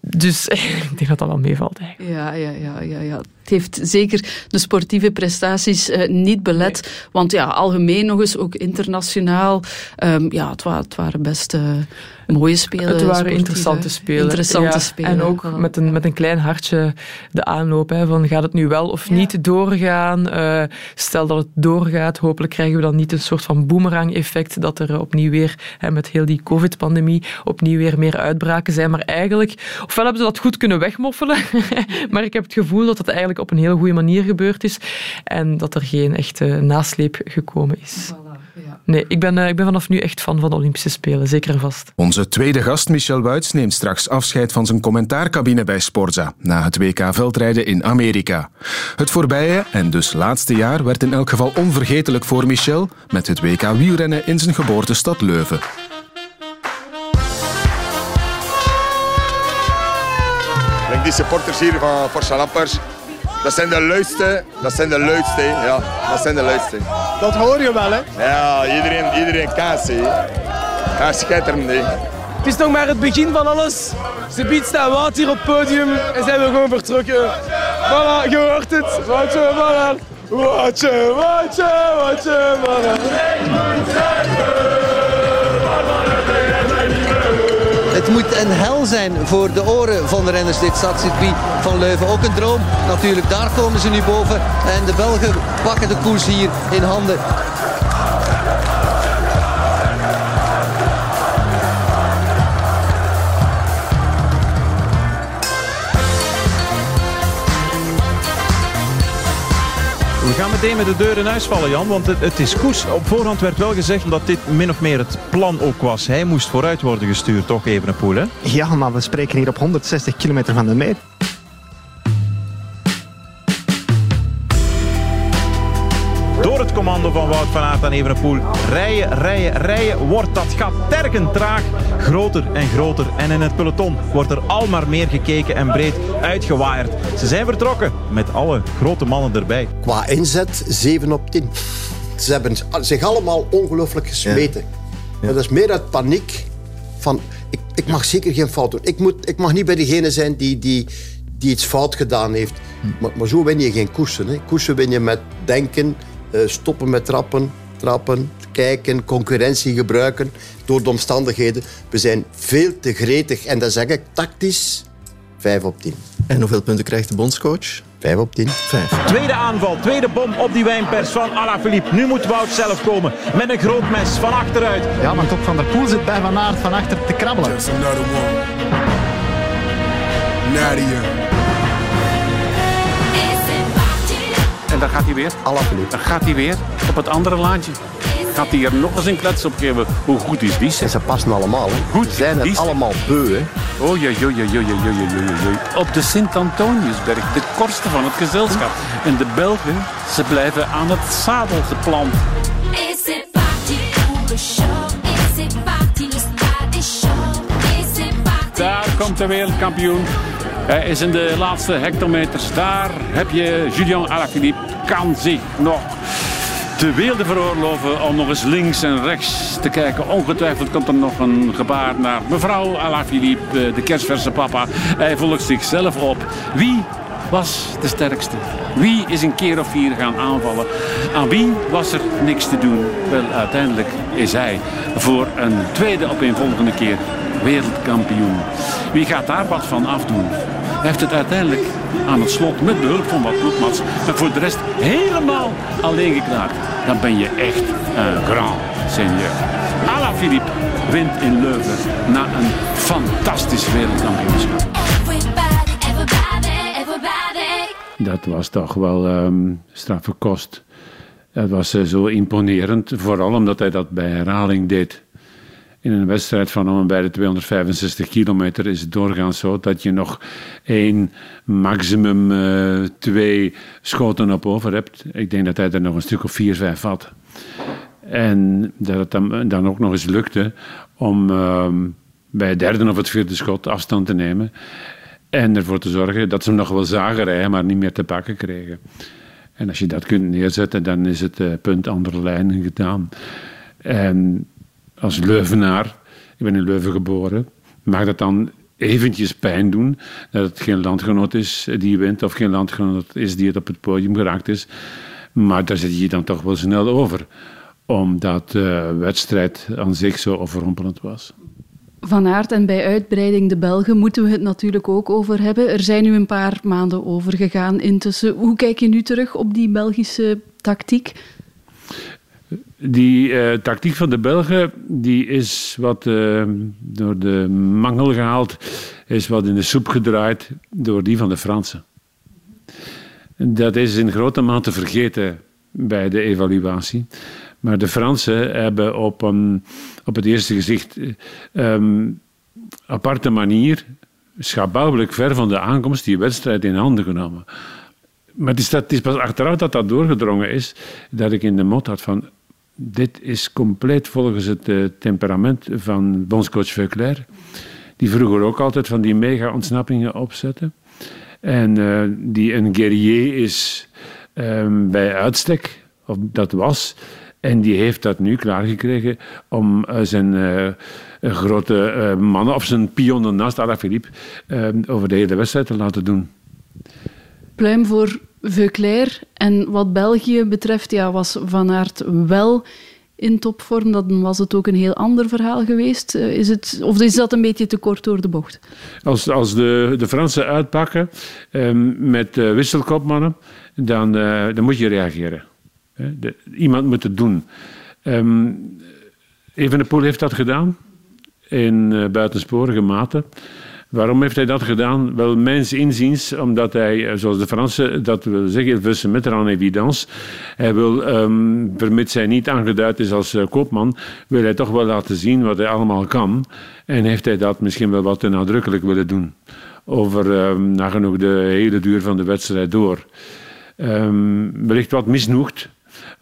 dus ik denk dat dat wel meevalt. Eigenlijk. Ja, ja, ja, ja, ja. Het heeft zeker de sportieve prestaties uh, niet belet. Want ja, algemeen nog eens, ook internationaal. Um, ja, het, wa het, waren best uh, mooie spelen. Het waren interessante spelen. Interessante ja, spelen. En ook voilà. met, een, met een klein hartje de aanloop. Hè, van gaat het nu wel of ja. niet doorgaan? Uh, stel dat het doorgaat, hopelijk krijgen we dan niet een soort van boomerang-effect. Dat er opnieuw weer, hè, met heel die COVID-pandemie, opnieuw weer meer uitbraken zijn. Maar eigenlijk, ofwel hebben ze dat goed kunnen wegmoffelen. maar ik heb het gevoel dat het eigenlijk op een heel goede manier gebeurd is en dat er geen echte nasleep gekomen is. Nee, ik ben, uh, ik ben vanaf nu echt fan van de Olympische Spelen, zeker en vast. Onze tweede gast, Michel Wuits, neemt straks afscheid van zijn commentaarcabine bij Sporza na het WK veldrijden in Amerika. Het voorbije en dus laatste jaar werd in elk geval onvergetelijk voor Michel met het WK wielrennen in zijn geboortestad Leuven. die supporters hier van Forza Lampers, dat zijn de luidste, dat zijn de luidste, ja, dat zijn de luidste. Dat hoor je wel, hè? Ja, iedereen, iedereen kaas, hè. Ja, schitterend, hè. Het is nog maar het begin van alles. Ze biedt staan wat hier op het podium en zijn we gewoon vertrokken. Voilà, je hoort het. Watje, voilà. Watje, watje, watje, voilà. Het moet een hel zijn voor de oren van de renners, dit stadscircuit van Leuven. Ook een droom natuurlijk, daar komen ze nu boven. En de Belgen pakken de koers hier in handen. We gaan meteen met de deur in huis vallen, Jan, want het, het, is koers. Op voorhand werd wel gezegd dat dit min of meer het plan ook was. Hij moest vooruit worden gestuurd, toch, Evenepoel, hè? Ja, maar we spreken hier op 160 kilometer van de meet. Commando van Wout van Aert aan Evenepoel. Rijden, rijden, rijden. Wordt dat gat tergend traag. Groter en groter. En in het peloton wordt er al maar meer gekeken en breed uitgewaaierd. Ze zijn vertrokken met alle grote mannen erbij. Qua inzet 7 op 10. Ze hebben zich allemaal ongelooflijk gesmeten. Ja. Ja. Dat is meer uit paniek van... Ik, ik mag zeker geen fout doen. Ik, moet, ik mag niet bij degene zijn die, die, die iets fout gedaan heeft. Hm. Maar, maar, zo win je geen koersen. Hè. Koersen win je met denken, stoppen met trappen, trappen, kijken, concurrentie gebruiken door de omstandigheden. We zijn veel te gretig en dat zeg ik tactisch 5 op 10. En hoeveel punten krijgt de bondscoach? 5 op 10. 5. Tweede aanval, tweede bom op die wijnpers van Alaphilippe. Nu moet Wout zelf komen met een groot mes van achteruit. Ja, want ook Van der Poel zit bij Van Aert van achter te krabbelen. Just another one. Nadia. Gaat hij weer. Alaphilippe. Dan gaat hij weer op het andere laantje. Gaat hij er nog eens een klets op geven? Hoe goed is die? En ze passen allemaal. Hè. Goed. Ze zijn het allemaal beu. Hè. Oh ja, ja, ja, ja, ja, ja, ja, Op de Sint-Antoniusberg, de kortste van het gezelschap. En de Belgen, ze blijven aan het zadel geplant. Daar komt de wereldkampioen. Hij is in de laatste hectometers. Daar heb je Julian Alaphilippe. Kan zich nog de weelde veroorloven om nog eens links en rechts te kijken. Ongetwijfeld komt er nog een gebaar naar mevrouw Alaphilippe, de kerstverse papa. Hij volgt zichzelf op. Wie was de sterkste? Wie is een keer of vier gaan aanvallen? Aan wie was er niks te doen? Wel, uiteindelijk is hij voor een tweede opeenvolgende keer wereldkampioen. Wie gaat daar wat van afdoen? Hij heeft het uiteindelijk aan het slot met behulp van wat ploegmats, maar voor de rest helemaal alleen geklaard. Dan ben je echt een grand seigneur. Alaphilippe wint in Leuven na een fantastisch wereldkampioenschap. Dat was toch wel um, straffe kost. Dat was zo imponerend, vooral omdat hij dat bij herhaling deed. In een wedstrijd van om bij de 265 kilometer is het doorgaans zo dat je nog één, maximum uh, twee schoten op over hebt. Ik denk dat hij er nog een stuk of vier, vijf had. En dat het dan, dan ook nog eens lukte om uh, bij het derde of het vierde schot afstand te nemen. En ervoor te zorgen dat ze hem nog wel zagen rijden, maar niet meer te pakken kregen. En als je dat kunt neerzetten, dan is het uh, punt andere lijnen gedaan. En als Leuvenaar, ik ben in Leuven geboren, mag dat dan eventjes pijn doen dat het geen landgenoot is die wint of geen landgenoot is die het op het podium geraakt is. Maar daar zit je dan toch wel snel over, omdat de wedstrijd aan zich zo overrompelend was. Van Aert en bij uitbreiding de Belgen moeten we het natuurlijk ook over hebben. Er zijn nu een paar maanden overgegaan intussen. Hoe kijk je nu terug op die Belgische tactiek? Die uh, tactiek van de Belgen die is wat uh, door de mangel gehaald, is wat in de soep gedraaid door die van de Fransen. Dat is in grote mate vergeten bij de evaluatie. Maar de Fransen hebben op, een, op het eerste gezicht um, aparte manier, schabouwelijk ver van de aankomst, die wedstrijd in handen genomen. Maar het is, het is pas achteraf dat dat doorgedrongen is, dat ik in de mot had van dit is compleet volgens het uh, temperament van bondscoach Veuclair. Die vroeger ook altijd van die mega-ontsnappingen opzette. En uh, die een guerrier is um, bij uitstek, of dat was. En die heeft dat nu klaargekregen om uh, zijn grote mannen, of zijn pionnen naast Alaphilippe, ehm, over de hele wedstrijd te laten doen. Pluim voor Veuclair. En wat België betreft ja, was Van Aert wel in topvorm. Dan was het ook een heel ander verhaal geweest. Eh, is het, of is dat een beetje te kort door de bocht? Als, als de, de Fransen uitpakken um, met uh, wisselkopmannen, dan, uh, dan moet je reageren. Iemand moet het doen. Um, Evenepoel heeft dat gedaan in buitensporige mate. Waarom heeft hij dat gedaan? Wel, mijns inziens, omdat hij, eh, zoals de Fransen dat willen zeggen, veut se mettre en évidence. Hij wil, um, vermits hij niet aangeduid is als uh, koopman, wil hij toch wel laten zien wat hij allemaal kan. En heeft hij dat misschien wel wat te nadrukkelijk willen doen. Over um, nagenoeg de hele duur van de wedstrijd door. Um, wellicht wat misnoegd,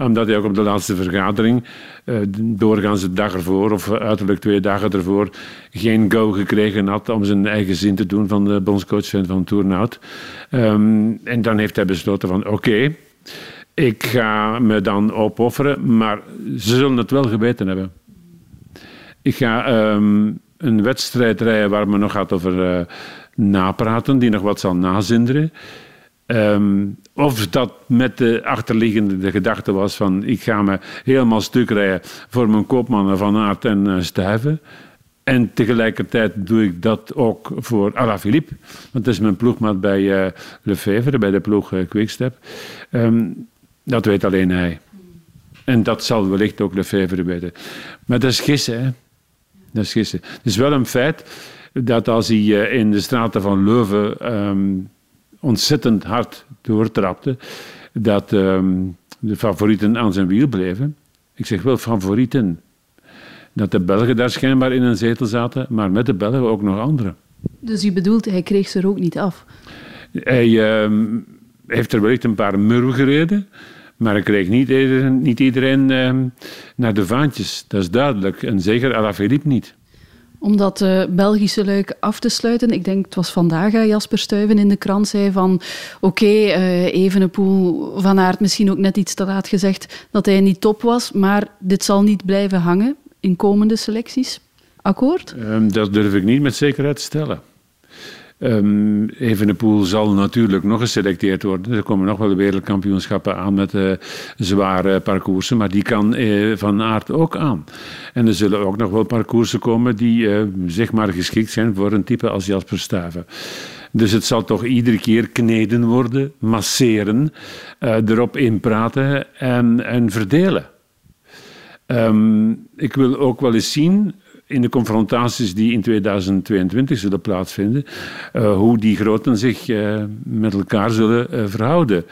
omdat hij ook op de laatste vergadering, uh, doorgaans de dag ervoor of uiterlijk twee dagen ervoor, geen go gekregen had om zijn eigen zin te doen van de bondscoach van Tournout. Um, en dan heeft hij besloten van oké, ik ga me dan opofferen, maar ze zullen het wel geweten hebben. Ik ga um, een wedstrijd rijden waar men nog gaat over uh, napraten, die nog wat zal nazinderen. Um, of dat met de achterliggende de gedachte was van ik ga me helemaal stuk rijden voor mijn koopmannen van Aert en uh, Stuyven. En tegelijkertijd doe ik dat ook voor Alaphilippe. Want dat is mijn ploegmaat bij uh, Lefevre, bij de ploeg uh, Quickstep. Um, dat weet alleen hij. En dat zal wellicht ook Lefevre weten. Maar dat is gissen, hè. Dat is gissen. Het is wel een feit dat als hij in de straten van Leuven... Um, ontzettend hard doortrapte, dat um, de favorieten aan zijn wiel bleven. Ik zeg wel favorieten. Dat de Belgen daar schijnbaar in een zetel zaten, maar met de Belgen ook nog anderen. Dus u bedoelt, hij kreeg ze er ook niet af? Hij um, heeft er wellicht een paar murwen gereden, maar hij kreeg niet iedereen, niet iedereen um, naar de vaantjes. Dat is duidelijk. En zeker Alaphilippe niet om dat uh, Belgische luik af te sluiten. Ik denk, het was vandaag uh, Jasper Stuyven in de krant zei van oké, okay, uh, Evenepoel van Aert misschien ook net iets te laat gezegd dat hij niet top was, maar dit zal niet blijven hangen in komende selecties. Akkoord? Um, dat durf ik niet met zekerheid te stellen. Um, Evenepoel zal natuurlijk nog geselecteerd worden. Er komen nog wel wereldkampioenschappen aan met uh, zware parcoursen, maar die kan uh, Van Aert ook aan. En er zullen ook nog wel parcoursen komen die uh, zeg maar geschikt zijn voor een type als Jasper Stuyven. Dus het zal toch iedere keer kneden worden, masseren, erop inpraten en, en verdelen. Um, ik wil ook wel eens zien in de confrontaties die in 2022 zullen plaatsvinden, uh, hoe die groten zich uh, met elkaar zullen uh, verhouden.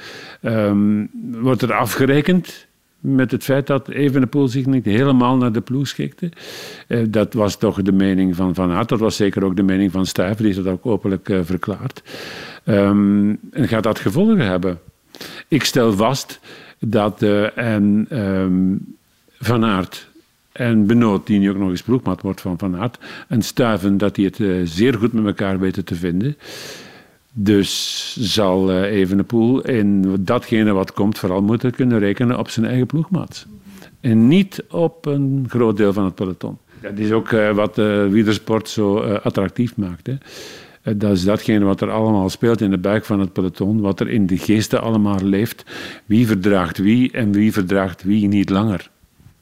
Um, wordt er afgerekend met het feit dat Evenepoel zich niet helemaal naar de ploeg schikte. Eh, dat was toch de mening van Van Aert. Dat was zeker ook de mening van Stuyven, die is dat ook openlijk verklaard. Um, en gaat dat gevolgen hebben? Ik stel vast dat uh, en, um, Van Aert en Benoot, die nu ook nog eens ploegmaat wordt van Van Aert, en Stuiven, dat die het uh, zeer goed met elkaar weten te vinden. Dus zal uh, Evenepoel in datgene wat komt vooral moeten kunnen rekenen op zijn eigen ploegmaat. En niet op een groot deel van het peloton. Dat is ook uh, wat wielersport zo attractief maakt. Hè. Dat is datgene wat er allemaal speelt in de buik van het peloton, wat er in de geesten allemaal leeft. Wie verdraagt wie en wie verdraagt wie niet langer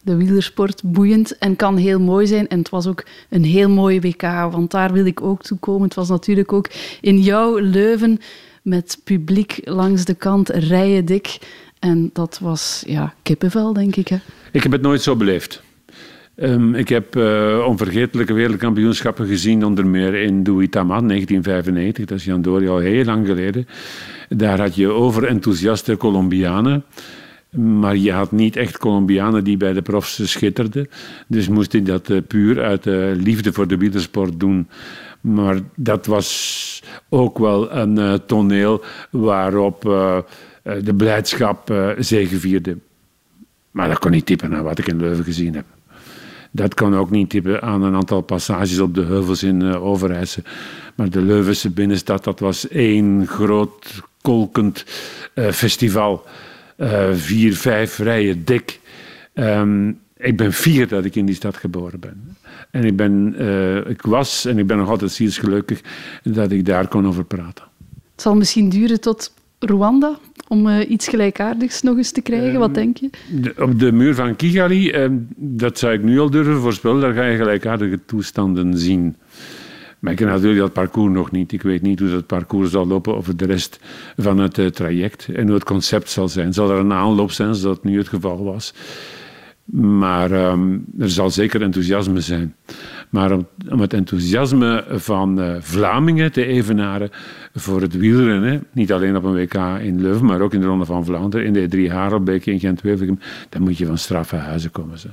de wielersport boeiend en kan heel mooi zijn. En het was ook een heel mooie WK, want daar wil ik ook toe komen. Het was natuurlijk ook in jouw Leuven met publiek langs de kant, rijen dik. En dat was ja, kippenvel, denk ik. Hè? Ik heb het nooit zo beleefd. Um, ik heb uh, onvergetelijke wereldkampioenschappen gezien, onder meer in Duitama 1995. Dat is Jan Dori al heel lang geleden. Daar had je overenthousiaste Colombianen. Maar je had niet echt Colombianen die bij de profs schitterden. Dus moest hij dat uh, puur uit uh, liefde voor de wielersport doen. Maar dat was ook wel een uh, toneel waarop de blijdschap zegevierde. Maar dat kon niet typen aan wat ik in Leuven gezien heb. Dat kan ook niet typen aan een aantal passages op de heuvels in Overijse. Maar de Leuvense binnenstad, dat was één groot kolkend festival vier, vijf rijen dik. Um, ik ben fier dat ik in die stad geboren ben. En ik, ben, uh, ik was en ik ben nog altijd zeer gelukkig dat ik daar kon over praten. Het zal misschien duren tot Rwanda om uh, iets gelijkaardigs nog eens te krijgen. Um, Wat denk je? De, op de muur van Kigali, um, dat zou ik nu al durven voorspellen, daar ga je gelijkaardige toestanden zien. Maar ik ken natuurlijk dat parcours nog niet. Ik weet niet hoe dat parcours zal lopen over de rest van het uh, traject en hoe het concept zal zijn. Zal er een aanloop zijn, zoals dat nu het geval was? Maar um, er zal zeker enthousiasme zijn. Maar om, het enthousiasme van uh, Vlamingen te evenaren voor het wielrennen, niet alleen op een WK in Leuven, maar ook in de Ronde van Vlaanderen, in de drie Harelbeek in Gent-Wevelgem, dan moet je van straffe huizen komen. Zo.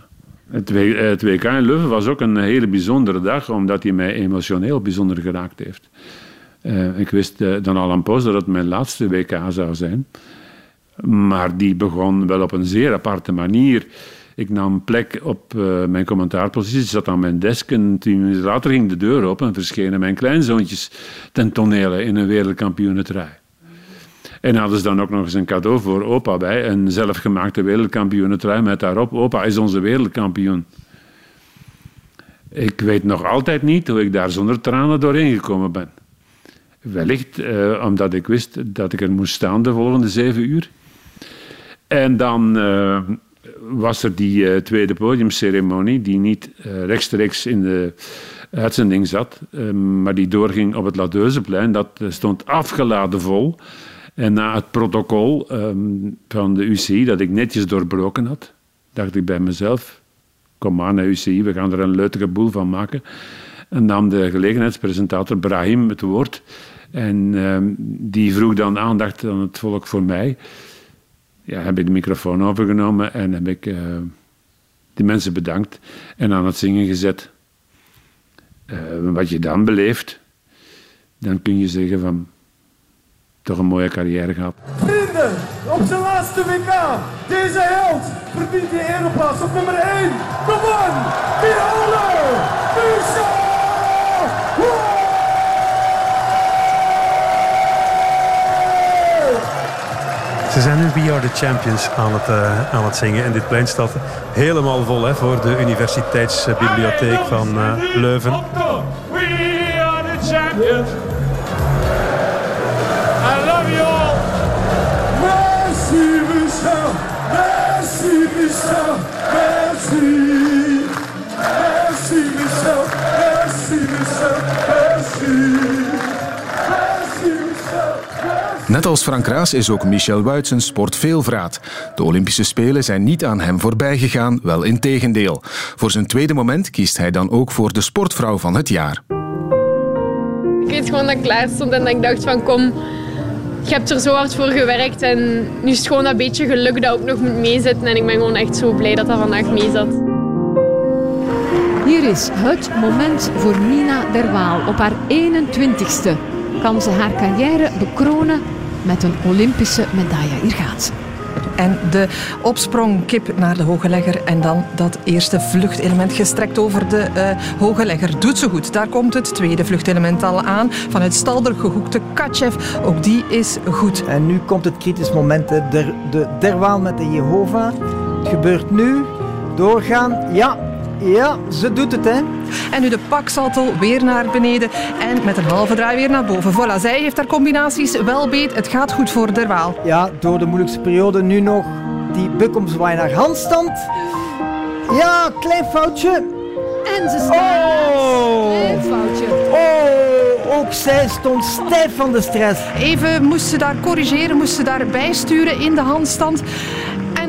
Het, WK in Leuven was ook een hele bijzondere dag, omdat hij mij emotioneel bijzonder geraakt heeft. Uh, ik wist uh, dan al een poos dat het mijn laatste WK zou zijn. Maar die begon wel op een zeer aparte manier. Ik nam plek op mijn commentaarpositie, zat aan mijn desk en tien minuten later ging de deur open en verschenen mijn kleinzoontjes ten tonele in een wereldkampioenentrui. En hadden ze dan ook nog eens een cadeau voor opa bij. Een zelfgemaakte wereldkampioenentrui met daarop... Opa is onze wereldkampioen. Ik weet nog altijd niet hoe ik daar zonder tranen doorheen gekomen ben. Wellicht eh, omdat ik wist dat ik er moest staan de volgende zeven uur. En dan uh, was er die uh, tweede podiumceremonie, die niet rechtstreeks in de uitzending zat, maar die doorging op het Ladeuzeplein. Dat stond afgeladen vol. En na het protocol um, van de UCI, dat ik netjes doorbroken had, dacht ik bij mezelf: kom maar naar UCI, we gaan er een leutige boel van maken. En nam de gelegenheidspresentator Brahim het woord. En um, die vroeg dan aandacht aan het volk voor mij. Ja, heb ik de microfoon overgenomen en heb ik uh, de mensen bedankt en aan het zingen gezet. Uh, wat je dan beleeft, dan kun je zeggen van toch een mooie carrière gehad. Vrienden, op zijn laatste WK, deze held verdient de ereplaats op nummer 1. Kom on, Mihailo Musa! Ze zijn nu We Are The Champions aan het, uh, aan het zingen. En dit plein staat helemaal vol hè, voor de Universiteitsbibliotheek van uh, Leuven. We are the champions. Net als Frank Raas is ook Michel Wuits een sportveelvraat. De Olympische Spelen zijn niet aan hem voorbij gegaan, wel in tegendeel. Voor zijn tweede moment kiest hij dan ook voor de sportvrouw van het jaar. Ik weet gewoon dat ik klaar stond en dat ik dacht van kom, je hebt er zo hard voor gewerkt en nu is het gewoon dat beetje geluk dat ook nog moet meezitten. En ik ben gewoon echt zo blij dat dat vandaag meezat. Hier is het moment voor Nina Derwaal. Op haar 21ste kan ze haar carrière bekronen met een Olympische medaille. Hier gaat ze. En de opsprong kip naar de hoge legger. En dan dat eerste vluchtelement gestrekt over de uh, hoge legger. Doet ze goed. Daar komt het tweede vluchtelement al aan. Vanuit Stalder gehoekte Katjev. Ook die is goed. En nu komt het kritisch moment. De, de derwaal met de Jehovah. Het gebeurt nu. Doorgaan. Ja, ja, ze doet het, hè. En nu de paksalto weer naar beneden en met een halve draai weer naar boven. Voilà, zij heeft haar combinaties wel beet. Het gaat goed voor Derwaal. Ja, door de moeilijkste periode nu nog die bukomzwaai naar handstand. Ja, klein foutje. En ze staat. Oh. Klein foutje. Oh, ook zij stond stijf van de stress. Even moest ze daar corrigeren, moest ze daar bijsturen in de handstand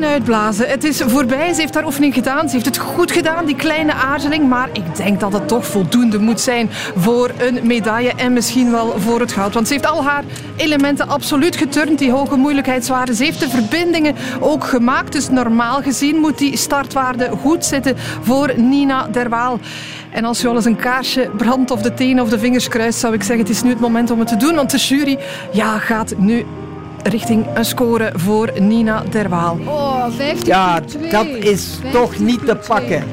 en uitblazen. Het is voorbij. Ze heeft haar oefening gedaan. Ze heeft het goed gedaan, die kleine aarzeling. Maar ik denk dat het toch voldoende moet zijn voor een medaille en misschien wel voor het goud. Want ze heeft al haar elementen absoluut geturnd, die hoge moeilijkheidswaarden. Ze heeft de verbindingen ook gemaakt. Dus normaal gezien moet die startwaarde goed zitten voor Nina Derwaal. En als je al eens een kaarsje brandt of de tenen of de vingers kruist, zou ik zeggen, het is nu het moment om het te doen. Want de jury ja, gaat nu richting een score voor Nina Derwaal. Oh, 15 Ja, dat is toch niet te pakken.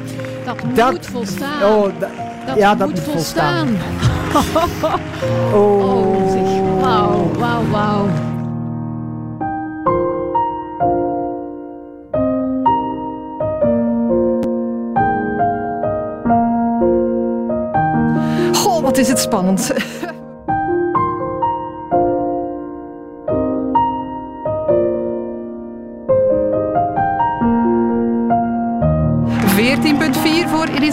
Dat, dat moet volstaan. Oh, da, dat ja, dat moet moet volstaan. volstaan. oh. oh zeg. Wauw, wauw, wauw. Goh, wat is het spannend.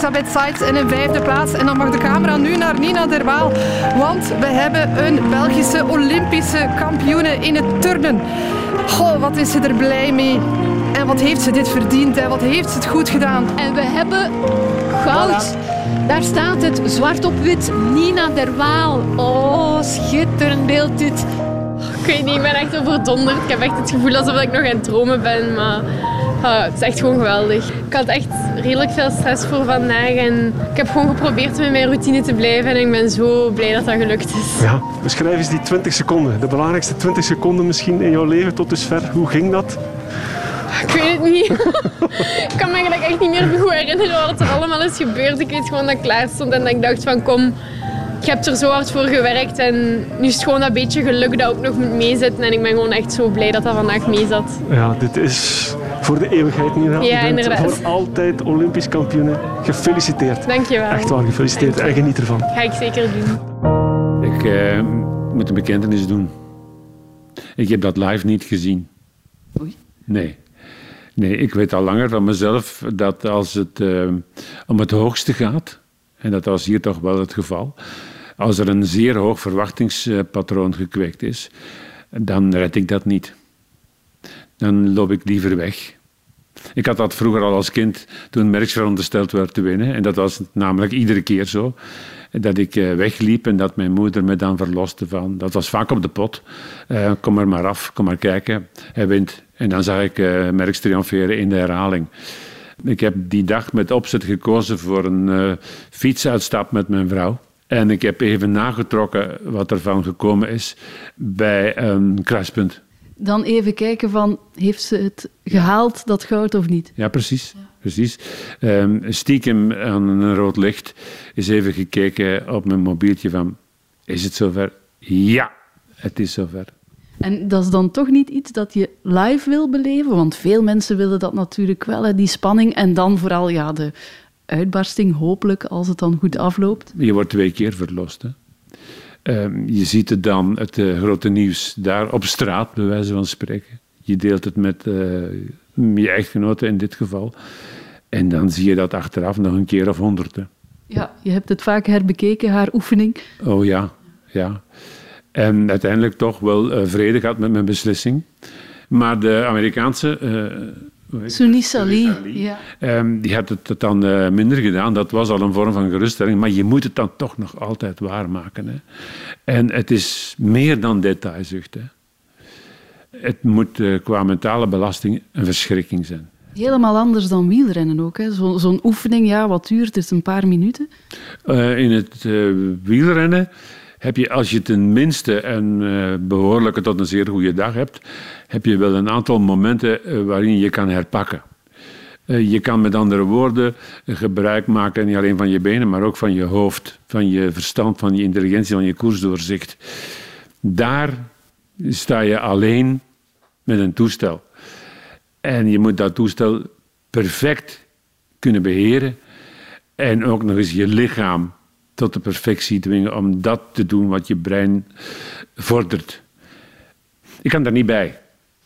Elisabeth Seitz in een vijfde plaats. En dan mag de camera nu naar Nina Derwaal. Want we hebben een Belgische Olympische kampioene in het turnen. Goh, wat is ze er blij mee. En wat heeft ze dit verdiend en wat heeft ze het goed gedaan. En we hebben goud. Daar staat het, zwart op wit, Nina Derwaal. Oh, schitterend beeld dit. Ik weet niet, ik ben echt overdonderd. Ik heb echt het gevoel alsof ik nog aan het dromen ben. Maar ah, het is echt gewoon geweldig. Ik had echt redelijk veel stress voor vandaag. En ik heb gewoon geprobeerd met mijn routine te blijven. En ik ben zo blij dat dat gelukt is. Ja, beschrijf eens die 20 seconden. De belangrijkste 20 seconden misschien in jouw leven tot dusver. Hoe ging dat? Ik weet het niet. ik kan me eigenlijk echt niet meer goed herinneren wat er allemaal is gebeurd. Ik weet gewoon dat ik klaar stond en dat ik dacht van kom, je hebt er zo hard voor gewerkt. En nu is het gewoon dat beetje geluk dat ook nog moet meezitten. En ik ben gewoon echt zo blij dat dat vandaag meezat. Ja, dit is voor de eeuwigheid Nina. Ja, Je bent inderdaad. voor altijd Olympisch kampioen. Gefeliciteerd. Dankjewel. Echt waar, gefeliciteerd. En geniet ervan. Ga ik zeker doen. Ik eh, moet een bekentenis doen. Ik heb dat live niet gezien. Oei. Nee. Nee, ik weet al langer van mezelf dat als het eh, om het hoogste gaat, en dat was hier toch wel het geval, als er een zeer hoog verwachtingspatroon gekweekt is, dan red ik dat niet. Dan loop ik liever weg. Ik had dat vroeger al als kind, toen Merckx verondersteld werd te winnen. En dat was namelijk iedere keer zo. Dat ik eh, wegliep en dat mijn moeder me dan verloste van... Dat was vaak op de pot. Eh, kom er maar af, kom maar kijken. Hij wint. En dan zag ik uh, Merckx triomferen in de herhaling. Ik heb die dag met opzet gekozen voor een fietsuitstap met mijn vrouw. En ik heb even nagetrokken wat ervan gekomen is bij een kruispunt. Dan even kijken van, heeft ze het gehaald, dat goud of niet? Ja, precies. precies. Ehm, stiekem aan een rood licht is even gekeken op mijn mobieltje van... Is het zover? Ja, het is zover. En dat is dan toch niet iets dat je live wil beleven? Want veel mensen willen dat natuurlijk wel, hè, die spanning. En dan vooral ja, de uitbarsting, hopelijk, als het dan goed afloopt. Je wordt twee keer verlost. Hè? Ehm, je ziet het dan, het eh, grote nieuws, daar op straat, bij wijze van spreken. Je deelt het met eh, je echtgenote in dit geval. En dan zie je dat achteraf nog een keer of honderd. hè. Ja, je hebt het vaak herbekeken, haar oefening. Oh ja, ja. En uiteindelijk toch wel eh, vrede gehad met mijn beslissing. Maar de Amerikaanse... Ali. Ja. Ehm, die had het dan eh, minder gedaan. Dat was al een vorm van geruststelling. Maar je moet het dan toch nog altijd waarmaken. Hè. En het is meer dan detailzucht. Hè. Het moet eh, qua mentale belasting een verschrikking zijn. Helemaal anders dan wielrennen ook. hè. Zo- Zo'n oefening, ja, wat duurt het? Een paar minuten? Eh, in het wielrennen heb je, als je tenminste een eh, behoorlijke tot een zeer goede dag hebt, heb je wel een aantal momenten eh, waarin je kan herpakken. Eh, je kan met andere woorden gebruik maken niet alleen van je benen, maar ook van je hoofd, van je verstand, van je intelligentie, van je koersdoorzicht. Daar sta je alleen met een toestel. En je moet dat toestel perfect kunnen beheren en ook nog eens je lichaam tot de perfectie dwingen om dat te doen wat je brein vordert. Ik kan daar niet bij.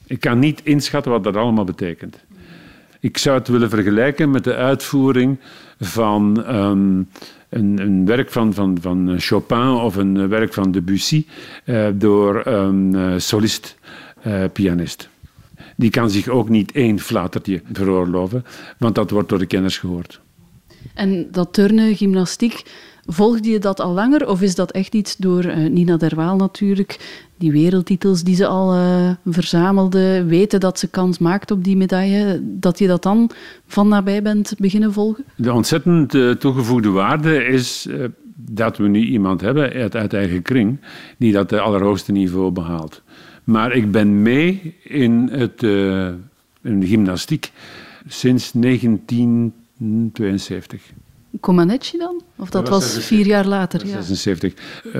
Ik kan niet inschatten wat dat allemaal betekent. Ik zou het willen vergelijken met de uitvoering van ehm, een, een werk van, van, van Chopin of een werk van Debussy eh, door een eh, solist-pianist. Die kan zich ook niet één flatertje veroorloven, want dat wordt door de kenners gehoord. En dat turnen, gymnastiek, volgde je dat al langer? Of is dat echt iets door eh, Nina Derwaal natuurlijk, die wereldtitels die ze al eh, verzamelde, weten dat ze kans maakt op die medaille, dat je dat dan van nabij bent beginnen volgen? De ontzettend eh, toegevoegde waarde is dat we nu iemand hebben uit, eigen kring die dat allerhoogste niveau behaalt. Maar ik ben mee in, het, in de gymnastiek sinds 1972. Comaneci dan? Of dat, Dat was was 76. vier jaar later? Ja. 76. Uh,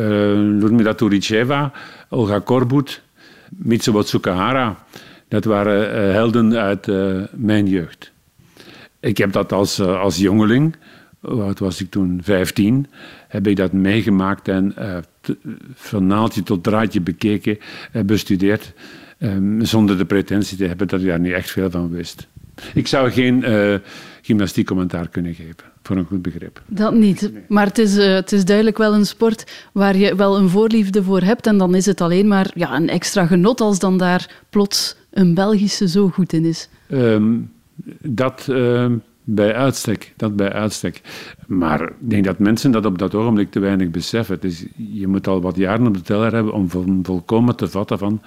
Ludmila Turicheva, Olga Korbut, Mitsubo Tsukahara. Dat waren eh, helden uit eh, mijn jeugd. Ik heb dat als, eh, als jongeling, oud was ik toen? 15, heb ik dat meegemaakt en eh, van naaldje tot draadje bekeken, eh, bestudeerd. ehm, zonder de pretentie te hebben dat ik daar niet echt veel van wist. Ik zou geen eh gymnastiek commentaar kunnen geven, voor een goed begrip. Dat niet. Maar het is, eh, het is duidelijk wel een sport waar je wel een voorliefde voor hebt. En dan is het alleen maar ja, een extra genot als dan daar plots een Belgische zo goed in is. Ehm, dat ehm, bij uitstek, dat bij uitstek. Maar ik denk dat mensen dat op dat ogenblik te weinig beseffen. Het is, je moet al wat jaren op de teller hebben om vol- volkomen te vatten van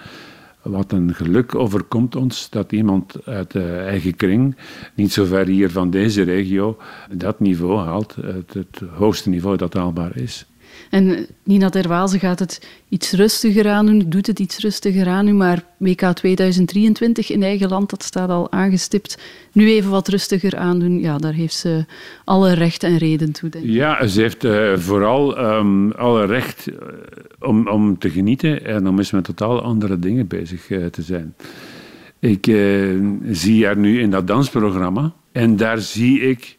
wat een geluk overkomt ons dat iemand uit de eigen kring, niet zo ver hier van deze regio, dat niveau haalt, het, het hoogste niveau dat haalbaar is. En Nina Derwaal, ze gaat het iets rustiger aan doen, doet het iets rustiger aan doen, maar WK 2023 in eigen land, dat staat al aangestipt. Nu even wat rustiger aan doen, ja, daar heeft ze alle recht en reden toe, denk ik. Ja, ze heeft eh, vooral ehm, alle recht eh, om, om te genieten en om eens met totaal andere dingen bezig eh, te zijn. Ik zie haar nu in dat dansprogramma en daar zie ik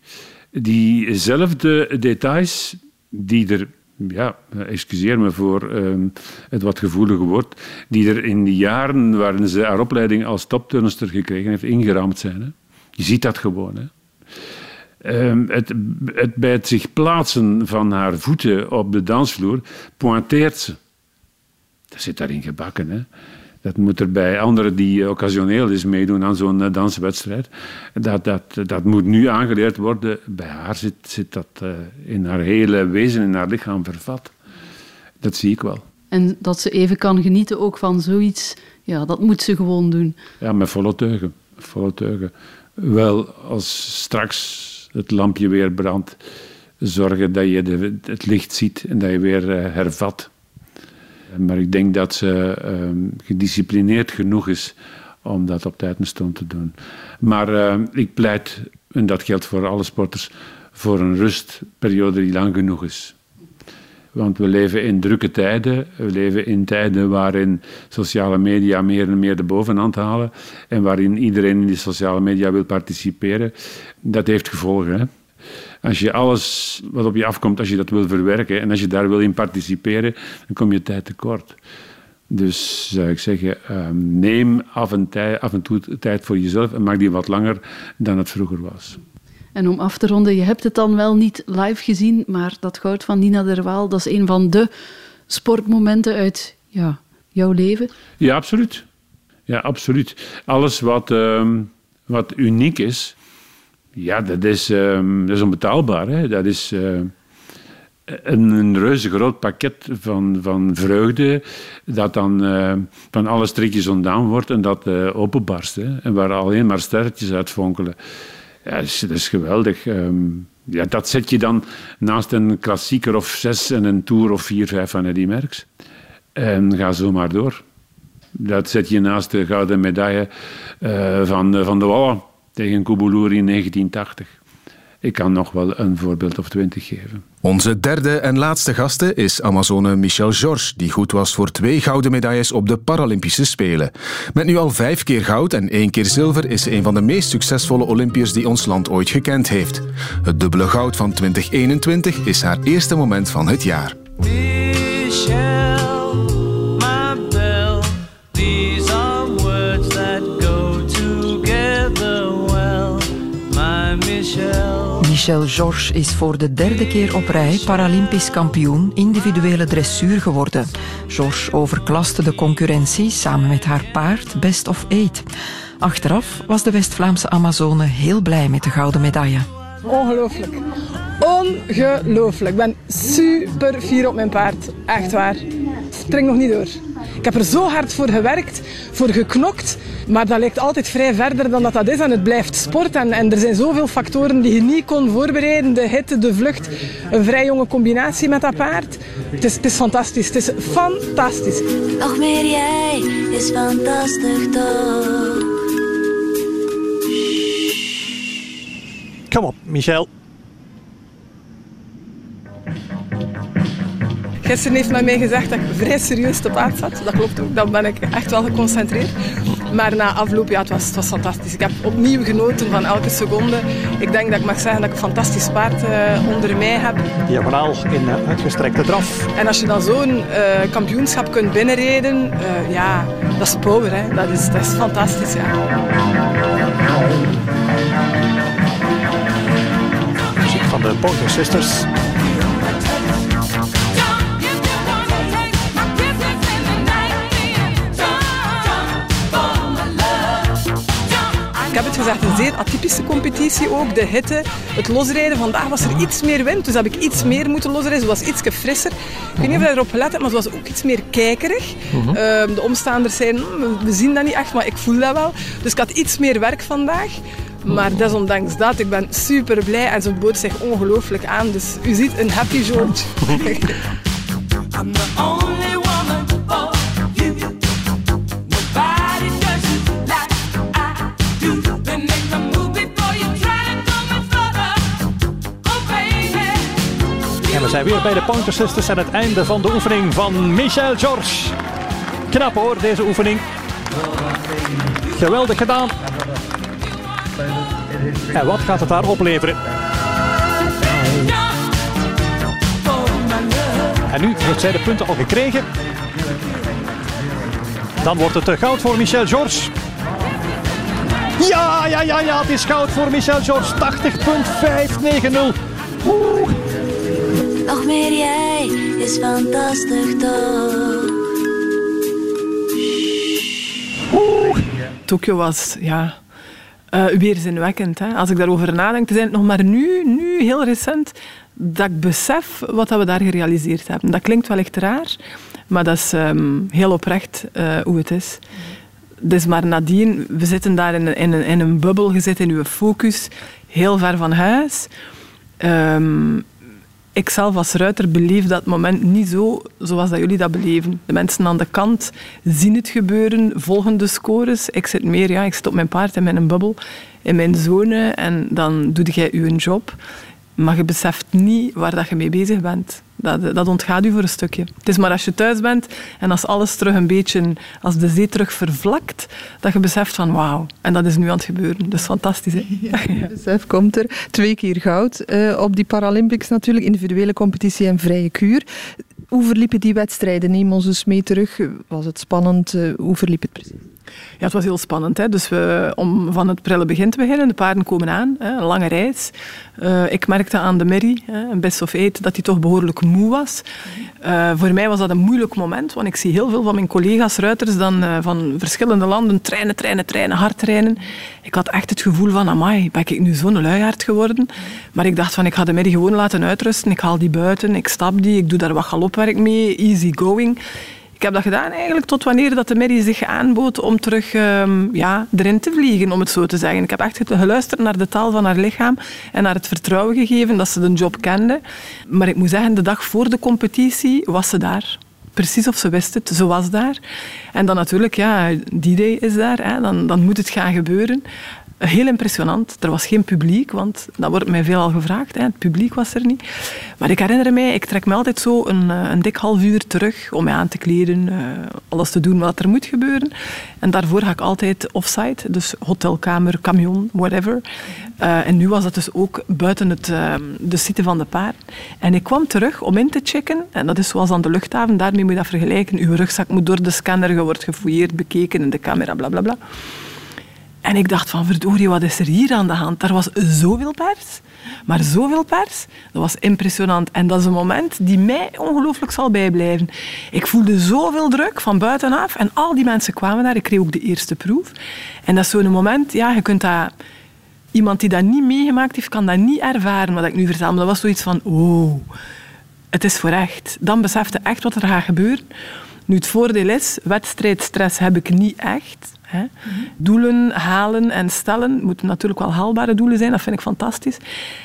diezelfde details die er, ja, excuseer me voor ehm, het wat gevoelige woord, die er in die jaren waarin ze haar opleiding als topturnster gekregen heeft, ingeramd zijn. Hè. Je ziet dat gewoon. Hè. Ehm, het, het, bij het zich plaatsen van haar voeten op de dansvloer pointeert ze. Dat zit daarin gebakken. Hè? Dat moet er bij anderen die occasioneel eens meedoen aan zo'n eh, danswedstrijd. Dat, dat, dat moet nu aangeleerd worden. Bij haar zit, zit dat eh, in haar hele wezen, in haar lichaam vervat. Dat zie ik wel. En dat ze even kan genieten ook van zoiets, ja, dat moet ze gewoon doen. Ja, met volle teugen. Volle teugen. Wel, als straks het lampje weer brandt, zorgen dat je de, het licht ziet en dat je weer eh, hervat. Maar ik denk dat ze ehm, gedisciplineerd genoeg is om dat op tijd en stond te doen. Maar eh, ik pleit, en dat geldt voor alle sporters, voor een rustperiode die lang genoeg is. Want we leven in drukke tijden. We leven in tijden waarin sociale media meer en meer de bovenhand halen. En waarin iedereen in die sociale media wil participeren. Dat heeft gevolgen. Hè? Als je alles wat op je afkomt, als je dat wil verwerken en als je daar wil in participeren, dan kom je tijd tekort. Dus zou ik zeggen, ehm, neem af en, tij, af en toe tijd voor jezelf en maak die wat langer dan het vroeger was. En om af te ronden, je hebt het dan wel niet live gezien, maar dat goud van Nina Derwaal, dat is een van de sportmomenten uit ja, jouw leven. Ja, absoluut. Ja, absoluut. Alles wat, ehm, wat uniek is, ja, dat is, ehm, dat is onbetaalbaar. Hè? Dat is, eh, een, een reuze groot pakket van, van vreugde dat dan uh, van alle strikjes ontdaan wordt en dat uh, openbarst. Hè, en waar alleen maar sterretjes uit fonkelen. Ja, dat is, geweldig. Um, ja, dat zet je dan naast een klassieker of zes en een tour of vier, vijf van Eddy Merckx. En ga zo maar door. Dat zet je naast de gouden medaille van, van de Walla tegen Kubuluri in 1980. Ik kan nog wel een voorbeeld of twintig geven. Onze derde en laatste gaste is Amazone Michel Georges, die goed was voor twee gouden medailles op de Paralympische Spelen. Met nu al vijf keer goud en één keer zilver is ze een van de meest succesvolle Olympiërs die ons land ooit gekend heeft. Het dubbele goud van 2021 is haar eerste moment van het jaar. Michel Georges is voor de derde keer op rij Paralympisch kampioen individuele dressuur geworden. Georges overklaste de concurrentie samen met haar paard Best of Eight. Achteraf was de West-Vlaamse Amazone heel blij met de gouden medaille. Ongelooflijk. Ongelooflijk. Ik ben super fier op mijn paard. Echt waar. Spring nog niet door. Ik heb er zo hard voor gewerkt, voor geknokt. Maar dat lijkt altijd vrij verder dan dat dat is. En het blijft sport. En, en er zijn zoveel factoren die je niet kon voorbereiden. De hitte, de vlucht. Een vrij jonge combinatie met dat paard. Het is, het is fantastisch. Het is fantastisch. Nog meer jij is fantastisch toch. Kom op, Michel. Gisteren heeft men mij gezegd dat ik vrij serieus te paard zat. Dat klopt ook, dan ben ik echt wel geconcentreerd. Maar na afloop, ja, het was, het was fantastisch. Ik heb opnieuw genoten van elke seconde. Ik denk dat ik mag zeggen dat ik een fantastisch paard uh, onder mij heb. Diagonaal in uh, uitgestrekte draf. En als je dan zo'n uh, kampioenschap kunt binnenrijden, ja, dat is power. Hè. Dat, is, dat is fantastisch, ja. Van de Pointer Sisters. Heb het gezegd, een zeer atypische competitie ook. De hitte, het losrijden. Vandaag was er iets meer wind, dus heb ik iets meer moeten losrijden. Het was iets frisser. Ik weet niet of je erop gelet hebt, maar het was ook iets meer kijkerig. Uh -huh. uh, de omstaanders zeiden, we zien dat niet echt, maar ik voel dat wel. Dus ik had iets meer werk vandaag. Maar desondanks dat, ik ben super blij en ze bood zich ongelooflijk aan. Dus u ziet een happy George. zijn weer bij de Pointer Sisters aan het einde van de oefening van Michel Georges. Knap hoor, deze oefening. Geweldig gedaan. En wat gaat het daar opleveren? En nu heeft zij de punten al gekregen. Dan wordt het goud voor Michel Georges. Ja, ja, ja, ja, het is goud voor Michel Georges. 80.590. Nog meer jij is fantastisch toch. Tokio was, ja, uh, weerzinwekkend. Hè? Als ik daarover nadenk, het nog maar nu, nu, heel recent, dat ik besef wat we daar gerealiseerd hebben. Dat klinkt wellicht raar, maar dat is um, heel oprecht uh, hoe het is. Dus maar nadien, we zitten daar in, in, een bubbel, je zit in je focus, heel ver van huis. Um, ik zelf als ruiter beleef dat moment niet zo zoals dat jullie dat beleven. De mensen aan de kant zien het gebeuren, volgen de scores. Ik zit meer, ja, ik zit op mijn paard in mijn bubbel, in mijn zone en dan doe jij je job. Maar je beseft niet waar dat je mee bezig bent. Dat, dat ontgaat u voor een stukje. Het is maar als je thuis bent en als alles terug een beetje, als de zee terug vervlakt, dat je beseft van wauw. En dat is nu aan het gebeuren. Dus fantastisch. Hè? Besef komt er. Twee keer goud uh, op die Paralympics natuurlijk. Individuele competitie en vrije kuur. Hoe verliepen die wedstrijden? Neem ons eens mee terug. Was het spannend? Uh, hoe verliep het precies? Ja, het was heel spannend. Hè? Dus we, om van het prille begin te beginnen, de paarden komen aan, hè? een lange reis. Uh, ik merkte aan de Merrie, een best of eight, dat hij toch behoorlijk moe was. Uh, voor mij was dat een moeilijk moment, want ik zie heel veel van mijn collega's ruiters dan uh, van verschillende landen trainen, trainen, trainen, hard trainen. Ik had echt het gevoel van, amai, ben ik nu zo'n luiaard geworden? Maar ik dacht van, ik ga de Merrie gewoon laten uitrusten. Ik haal die buiten, ik stap die, ik doe daar wat galopwerk mee, easy going. Ik heb dat gedaan eigenlijk tot wanneer dat de Mary zich aanbood om terug um, ja, erin te vliegen, om het zo te zeggen. Ik heb echt geluisterd naar de taal van haar lichaam en naar het vertrouwen gegeven dat ze de job kende. Maar ik moet zeggen, de dag voor de competitie was ze daar precies of ze wist het, ze was daar. En dan natuurlijk, ja, die day is daar, hè, dan, dan moet het gaan gebeuren. Heel impressionant. Er was geen publiek, want dat wordt mij veelal gevraagd. Hè. Het publiek was er niet. Maar ik herinner mij, ik trek me altijd zo een, eh, een dik half uur terug om mij aan te kleden, uh, alles te doen wat er moet gebeuren. En daarvoor ga ik altijd offsite, dus hotelkamer, camion, whatever. Uh, en nu was dat dus ook buiten het, de site van de paard. En ik kwam terug om in te checken, en dat is zoals aan de luchthaven, daarmee moet je dat vergelijken. Uw rugzak moet door de scanner, je wordt gefouilleerd, bekeken in de camera, bla bla bla. En ik dacht van, verdorie, wat is er hier aan de hand? Er was zoveel pers, maar zoveel pers. Dat was impressionant. En dat is een moment die mij ongelooflijk zal bijblijven. Ik voelde zoveel druk van buitenaf en al die mensen kwamen daar. Ik kreeg ook de eerste proef. En dat is zo'n moment, ja, je kunt dat... Iemand die dat niet meegemaakt heeft, kan dat niet ervaren, wat ik nu. Maar dat was zoiets van, oh, het is voor echt. Dan besefte echt wat er gaat gebeuren. Nu, het voordeel is, wedstrijdstress heb ik niet echt. Doelen halen en stellen moeten natuurlijk wel haalbare doelen zijn, dat vind ik fantastisch.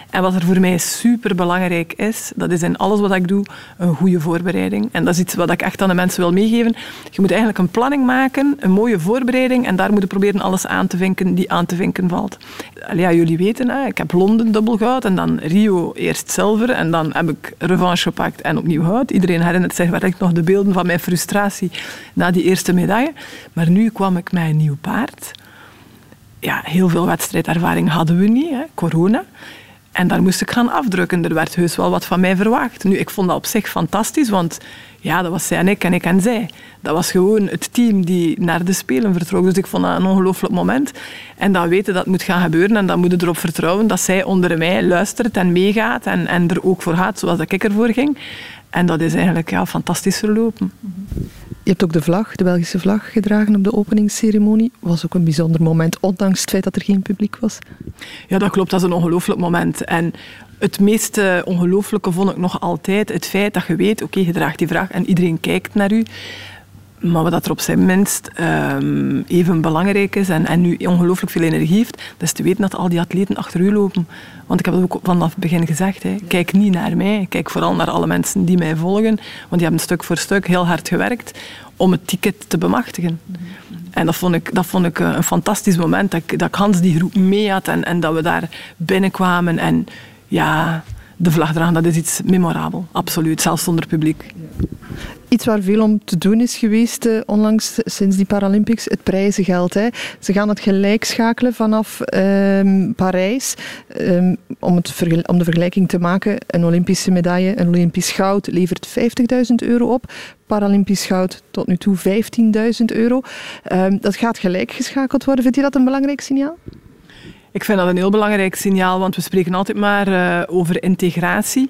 En wat er voor mij super belangrijk is, dat is in alles wat ik doe een goede voorbereiding. En dat is iets wat ik echt aan de mensen wil meegeven. Je moet eigenlijk een planning maken, een mooie voorbereiding, en daar moet je proberen alles aan te vinken die aan te vinken valt. Ja, jullie weten, hè, ik heb Londen dubbel goud en dan Rio eerst zilver en dan heb ik revanche gepakt en opnieuw goud. Iedereen herinnert zich wellicht nog de beelden van mijn frustratie na die eerste medaille. Maar nu kwam ik met een nieuw paard. Ja, heel veel wedstrijdervaring hadden we niet, hè, corona. En daar moest ik gaan afdrukken. Er werd heus wel wat van mij verwacht. Nu, ik vond dat op zich fantastisch, want ja, dat was zij en ik en ik en zij. Dat was gewoon het team die naar de Spelen vertrok. Dus ik vond dat een ongelooflijk moment. En dan weten dat het moet gaan gebeuren en dan moet je erop vertrouwen dat zij onder mij luistert en meegaat en, en er ook voor gaat, zoals ik ervoor ging. En dat is eigenlijk ja, fantastisch verlopen. Je hebt ook de vlag, de Belgische vlag, gedragen op de openingsceremonie. Was ook een bijzonder moment, ondanks het feit dat er geen publiek was. Ja, dat klopt. Dat is een ongelooflijk moment. En het meest ongelooflijke vond ik nog altijd het feit dat je weet, oké, je draagt die vraag en iedereen kijkt naar u. Maar wat er op zijn minst um, even belangrijk is en, en nu ongelooflijk veel energie heeft, dat is te weten dat al die atleten achter u lopen. Want ik heb het ook vanaf het begin gezegd, hè. kijk niet naar mij, kijk vooral naar alle mensen die mij volgen, want die hebben stuk voor stuk heel hard gewerkt om het ticket te bemachtigen. En dat vond ik, dat vond ik een fantastisch moment, dat ik, dat Hans die groep mee had en, en dat we daar binnenkwamen en ja, de vlag dragen, dat is iets memorabel, absoluut, zelfs zonder publiek. Iets waar veel om te doen is geweest uh, onlangs sinds die Paralympics, het prijzengeld. Hè. Ze gaan het gelijk schakelen vanaf um, Parijs. Um, om, om de vergelijking te maken, een Olympische medaille, een Olympisch goud levert 50.000 euro op. Paralympisch goud tot nu toe 15.000 euro. Um, dat gaat gelijk geschakeld worden. Vindt u dat een belangrijk signaal? Ik vind dat een heel belangrijk signaal, want we spreken altijd maar uh, over integratie.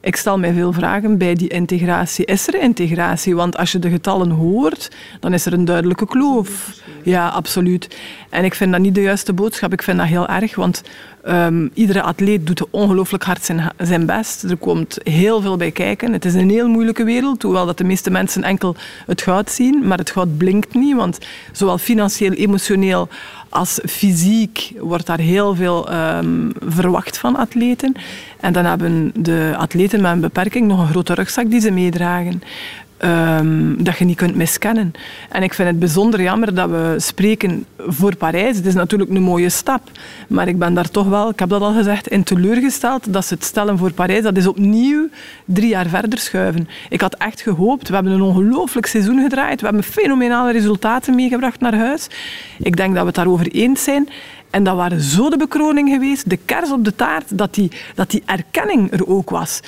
Ik stel mij veel vragen bij die integratie. Is er integratie? Want als je de getallen hoort, dan is er een duidelijke kloof. Ja, absoluut. En ik vind dat niet de juiste boodschap. Ik vind dat heel erg, want um, iedere atleet doet ongelooflijk hard zijn, zijn best. Er komt heel veel bij kijken. Het is een heel moeilijke wereld, hoewel dat de meeste mensen enkel het goud zien. Maar het goud blinkt niet, want zowel financieel, emotioneel als fysiek wordt daar heel veel um, verwacht van atleten. En dan hebben de atleten met een beperking nog een grote rugzak die ze meedragen. Um, dat je niet kunt miskennen. En ik vind het bijzonder jammer dat we spreken voor Parijs. Het is natuurlijk een mooie stap. Maar ik ben daar toch wel, ik heb dat al gezegd, in teleurgesteld dat ze het stellen voor Parijs. Dat is opnieuw drie jaar verder schuiven. Ik had echt gehoopt. We hebben een ongelooflijk seizoen gedraaid. We hebben fenomenale resultaten meegebracht naar huis. Ik denk dat we het daarover eens zijn. En dat waren zo de bekroning geweest, de kers op de taart, dat die, dat die erkenning er ook was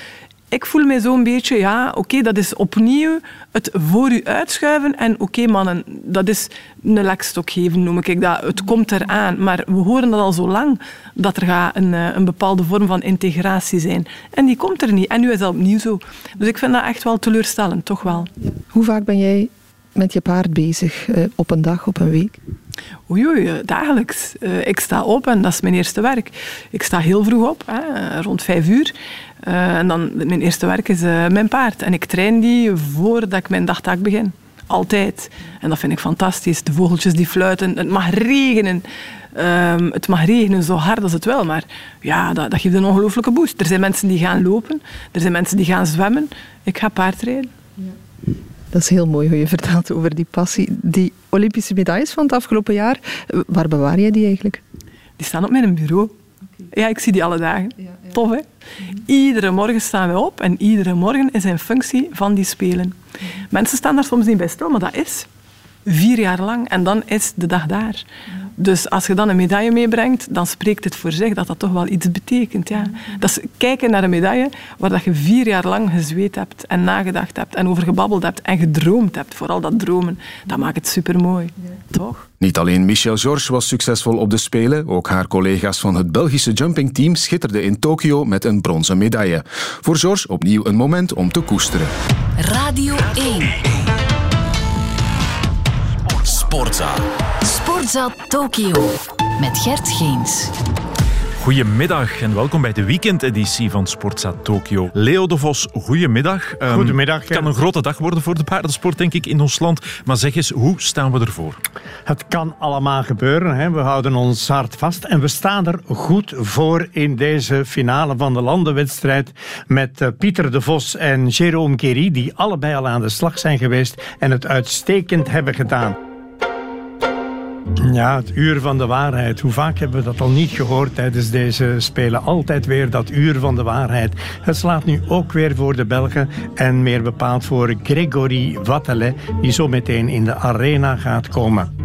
ik voel mij zo'n beetje, ja, oké, dat is opnieuw het voor u uitschuiven. En oké, mannen, dat is een lekstok geven, noem ik dat. Het komt eraan. Maar we horen dat al zo lang, dat er gaat een, eh, een bepaalde vorm van integratie zijn. En die komt er niet. En nu is dat opnieuw zo. Dus ik vind dat echt wel teleurstellend, toch wel. Hoe vaak ben jij met je paard bezig eh, op een dag, op een week? Oei, eh, dagelijks. Uh, ik sta op en dat is mijn eerste werk. Ik sta heel vroeg op, hè, rond vijf uur. En dan, mijn eerste werk is mijn paard. En ik train die voordat ik mijn dagtaak begin. Altijd. En dat vind ik fantastisch. De vogeltjes die fluiten. Het mag regenen. Um, het mag regenen zo hard als het wil, maar ja, dat, dat geeft een ongelooflijke boost. Er zijn mensen die gaan lopen, er zijn mensen die gaan zwemmen. Ik ga paardrijden. Ja. Dat is heel mooi hoe je vertelt over die passie. Die Olympische medailles van het afgelopen jaar, waar bewaar jij die eigenlijk? Die staan op mijn bureau. Ja, ik zie die alle dagen. Ja, ja. Tof, hè? Iedere morgen staan we op en iedere morgen is een functie van die spelen. Mensen staan daar soms niet bij stil, maar dat is vier jaar lang en dan is de dag daar. Dus als je dan een medaille meebrengt, dan spreekt het voor zich dat dat toch wel iets betekent. Ja. Dat is kijken naar een medaille waar dat je vier jaar lang gezweet hebt en nagedacht hebt en over gebabbeld hebt en gedroomd hebt. Vooral dat dromen, dat maakt het supermooi. Toch? Niet alleen Michelle George was succesvol op de Spelen, ook haar collega's van het Belgische jumpingteam schitterden in Tokio met een bronzen medaille. Voor George opnieuw een moment om te koesteren. Radio 1. Sportza. Sportza Tokio. Met Gert Geens. Goedemiddag en welkom bij de weekendeditie van Sportza Tokio. Leo de Vos, goedemiddag. Um, goedemiddag. Het kan een grote dag worden voor de paardensport, denk ik, in ons land. Maar zeg eens, hoe staan we ervoor? Het kan allemaal gebeuren. Hè. We houden ons hart vast en we staan er goed voor in deze finale van de landenwedstrijd met uh, Pieter de Vos en Jérôme Kerry, die allebei al aan de slag zijn geweest en het uitstekend hebben gedaan. Ja, het uur van de waarheid. Hoe vaak hebben we dat al niet gehoord tijdens deze Spelen? Altijd weer dat uur van de waarheid. Het slaat nu ook weer voor de Belgen en meer bepaald voor Gregory Wattele, die zo meteen in de arena gaat komen.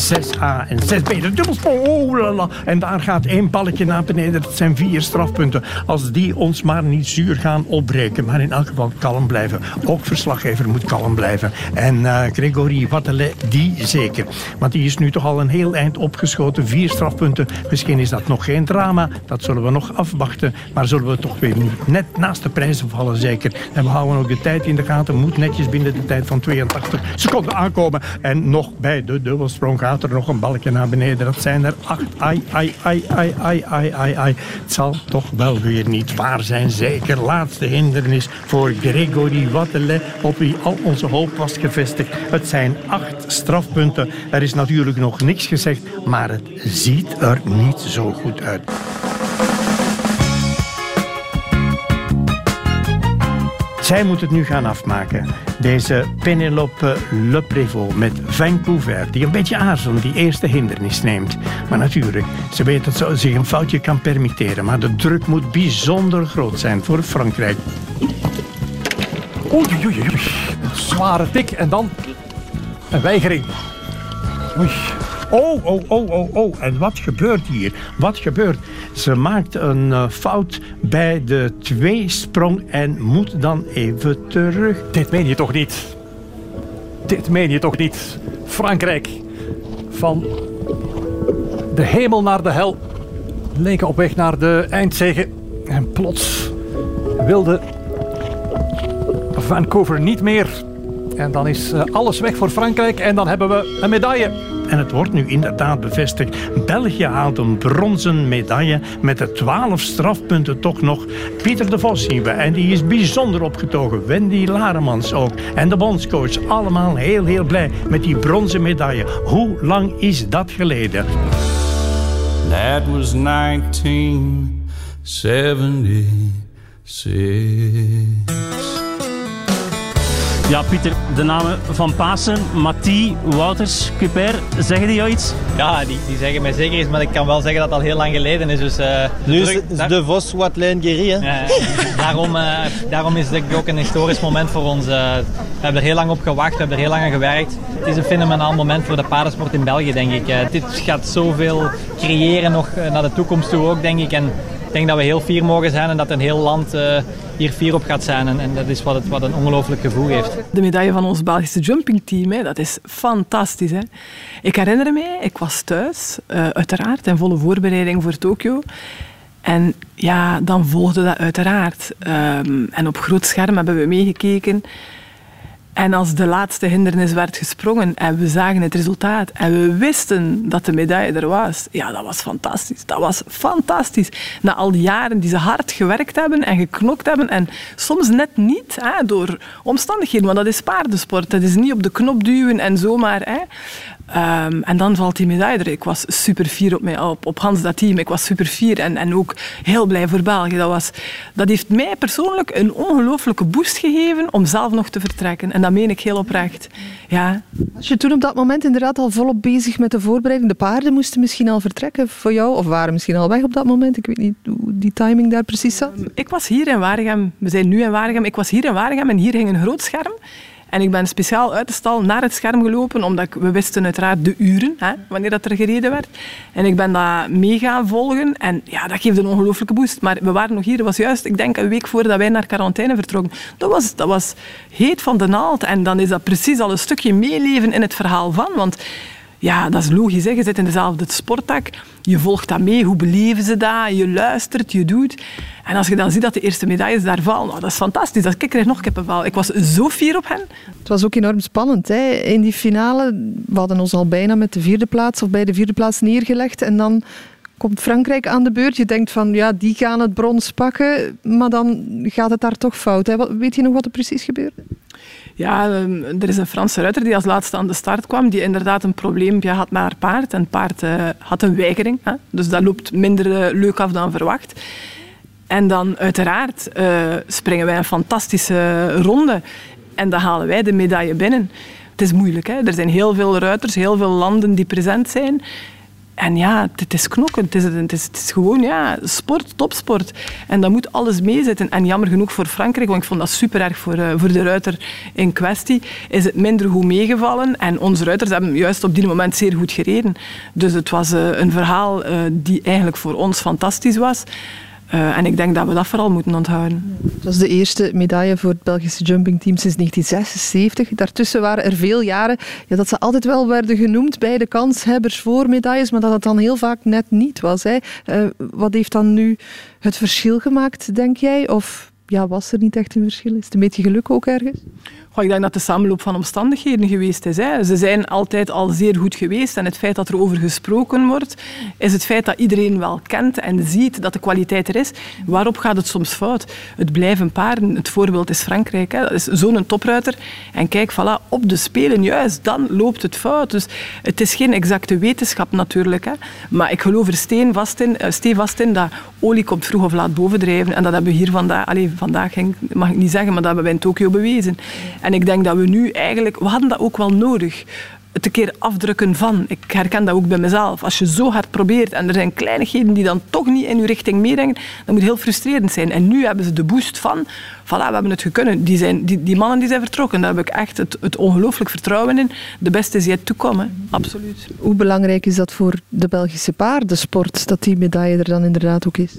6A en 6B. De dubbelsprong, oh. En daar gaat één balkje naar beneden. Dat zijn vier strafpunten. Als die ons maar niet zuur gaan opbreken. Maar in elk geval kalm blijven. Ook verslaggever moet kalm blijven. En uh, Gregory Wattele, die zeker. Want die is nu toch al een heel eind opgeschoten. Vier strafpunten. Misschien is dat nog geen drama. Dat zullen we nog afwachten. Maar zullen we toch weer net naast de prijzen vallen, zeker. En we houden ook de tijd in de gaten. Moet netjes binnen de tijd van 82 seconden aankomen. En nog bij de dubbelsprong gaat er nog een balkje naar beneden. Dat zijn er acht. Ai, ai, ai, ai, ai, ai, ai, ai. Het zal toch wel weer niet waar zijn. Zeker laatste hindernis voor Gregory Wattele, op wie al onze hoop was gevestigd. Het zijn acht strafpunten. Er is natuurlijk nog niks gezegd, maar het ziet er niet zo goed uit. Zij moet het nu gaan afmaken. Deze Penelope Le Prévost met Vancouver, die een beetje aarzelt, die eerste hindernis neemt. Maar natuurlijk, ze weet dat ze zich een foutje kan permitteren. Maar de druk moet bijzonder groot zijn voor Frankrijk. Oei, oei, oei. Zware tik en dan een weigering. Oei. Oh, oh, oh, oh, oh. En wat gebeurt hier? Wat gebeurt? Ze maakt een uh, fout bij de tweesprong en moet dan even terug. Dit meen je toch niet? Dit meen je toch niet? Frankrijk. Van de hemel naar de hel. Leken op weg naar de eindzege. En plots wilde Vancouver niet meer. En dan is uh, alles weg voor Frankrijk en dan hebben we een medaille. En het wordt nu inderdaad bevestigd. België haalt een bronzen medaille met de 12 strafpunten toch nog. Pieter de Vos zien we en die is bijzonder opgetogen. Wendy Laremans ook. En de bondscoach allemaal heel heel blij met die bronzen medaille. Hoe lang is dat geleden? That was 1976. Ja, Pieter, de namen van Pasen, Mathieu, Wouters, Cuper, zeggen die jou iets? Ja, die, die zeggen mij zeker iets, maar ik kan wel zeggen dat dat al heel lang geleden is. Dus, uh, nu is daar... de Vos Watlijn Guéry, hè? daarom, uh, daarom is het ook een historisch moment voor ons. Uh, we hebben er heel lang op gewacht, we hebben er heel lang aan gewerkt. Het is een fenomenaal moment voor de paardensport in België, denk ik. dit gaat zoveel creëren nog naar de toekomst toe ook, denk ik. En ik denk dat we heel fier mogen zijn en dat een heel land hier fier op gaat zijn. En, en dat is wat, het, wat een ongelooflijk gevoel heeft. De medaille van ons Belgische jumpingteam, dat is fantastisch. Hè. Ik herinner me, ik was thuis, uh, uiteraard, in volle voorbereiding voor Tokio. En ja, dan volgde dat uiteraard. Um, en op groot scherm hebben we meegekeken. En als de laatste hindernis werd gesprongen en we zagen het resultaat en we wisten dat de medaille er was, ja, dat was fantastisch. Dat was fantastisch. Na al die jaren die ze hard gewerkt hebben en geknokt hebben en soms net niet hè, door omstandigheden, want dat is paardensport. Dat is niet op de knop duwen en zomaar. Hè. Um, en dan valt die medaille er. Ik was super fier op, mij, op, op Hans dat team. Ik was super fier en, en ook heel blij voor België. Dat, was, dat heeft mij persoonlijk een ongelooflijke boost gegeven om zelf nog te vertrekken. En dat meen ik heel oprecht. Ja. Was je toen op dat moment inderdaad al volop bezig met de voorbereiding? De paarden moesten misschien al vertrekken voor jou of waren misschien al weg op dat moment? Ik weet niet hoe die timing daar precies zat. Um, ik was hier in Waregem. We zijn nu in Waregem. Ik was hier in Waregem en hier ging een groot scherm. En ik ben speciaal uit de stal naar het scherm gelopen, omdat we wisten uiteraard de uren, hè, wanneer dat er gereden werd. En ik ben dat mee gaan volgen. En ja, dat geeft een ongelooflijke boost. Maar we waren nog hier, dat was juist, ik denk, een week voordat wij naar quarantaine vertrokken. Dat was, dat was heet van de naald. En dan is dat precies al een stukje meeleven in het verhaal van. Want ja, dat is logisch. Hè. Je zit in dezelfde sporttak. Je volgt dat mee. Hoe beleven ze dat? Je luistert, je doet. En als je dan ziet dat de eerste medailles daar vallen, nou, dat is fantastisch. Dat, ik krijg nog kippenvel. Ik was zo fier op hen. Het was ook enorm spannend. Hè. In die finale, we hadden ons al bijna met de vierde plaats of bij de vierde plaats neergelegd. En dan komt Frankrijk aan de beurt. Je denkt van, ja, die gaan het brons pakken. Maar dan gaat het daar toch fout. Hè. Weet je nog wat er precies gebeurde? Ja, ehm, er is een Franse ruiter die als laatste aan de start kwam, die inderdaad een probleempje had met haar paard. En het paard uh, had een weigering, hè? dus dat loopt minder uh, leuk af dan verwacht. En dan uiteraard uh, springen wij een fantastische ronde en dan halen wij de medaille binnen. Het is moeilijk, hè? er zijn heel veel ruiters, heel veel landen die present zijn. En ja, het is knokken. Het is, het is, gewoon ja, sport, topsport. En dat moet alles meezitten. En jammer genoeg voor Frankrijk, want ik vond dat super erg voor, uh, voor de ruiter in kwestie, is het minder goed meegevallen. En onze ruiters hebben juist op die moment zeer goed gereden. Dus het was uh, een verhaal uh, die eigenlijk voor ons fantastisch was. Uh, en ik denk dat we dat vooral moeten onthouden. Het was de eerste medaille voor het Belgische jumpingteam sinds 1976. Daartussen waren er veel jaren ja, dat ze altijd wel werden genoemd bij de kanshebbers voor medailles, maar dat het dan heel vaak net niet was. Hè. Uh, wat heeft dan nu het verschil gemaakt, denk jij? Of ja, was er niet echt een verschil? Is het een beetje geluk ook ergens? Goh, ik denk dat de samenloop van omstandigheden geweest is. Hè. Ze zijn altijd al zeer goed geweest. En het feit dat er over gesproken wordt, is het feit dat iedereen wel kent en ziet dat de kwaliteit er is. Waarop gaat het soms fout? Het blijven paarden. Het voorbeeld is Frankrijk. Hè. Dat is zo'n topruiter. En kijk, voilà, op de Spelen, juist dan loopt het fout. Dus het is geen exacte wetenschap natuurlijk. Hè. Maar ik geloof er steen vast in, uh, vast in dat olie komt vroeg of laat bovendrijven. En dat hebben we hier vandaag, allez, vandaag mag ik niet zeggen, maar dat hebben wij in Tokio bewezen. En ik denk dat we nu eigenlijk, we hadden dat ook wel nodig het een keer afdrukken van. Ik herken dat ook bij mezelf. Als je zo hard probeert en er zijn kleinigheden die dan toch niet in je richting meedenken, dan moet heel frustrerend zijn. En nu hebben ze de boost van, voilà, we hebben het gekunnen. Die, zijn, die, die mannen die zijn vertrokken, daar heb ik echt het, het ongelooflijk vertrouwen in. De beste is yet to absoluut. Hoe belangrijk is dat voor de Belgische paardensport, dat die medaille er dan inderdaad ook is?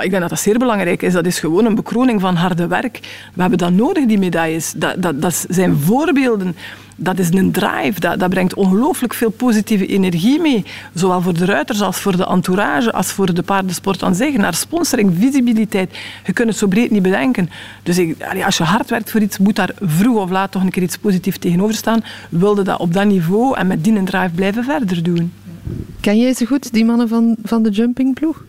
Ik denk dat dat zeer belangrijk is. Dat is gewoon een bekroning van harde werk. We hebben dat nodig, die medailles. Dat, dat, dat zijn voorbeelden. Dat is een drive. Dat, dat brengt ongelooflijk veel positieve energie mee. Zowel voor de ruiters als voor de entourage, als voor de paardensport aan zich. Naar sponsoring, visibiliteit. Je kunt het zo breed niet bedenken. Dus ik, als je hard werkt voor iets, moet daar vroeg of laat toch een keer iets positiefs tegenover staan. Wilde dat op dat niveau en met die drive blijven verder doen. Ken jij ze goed, die mannen van, van de jumpingploeg?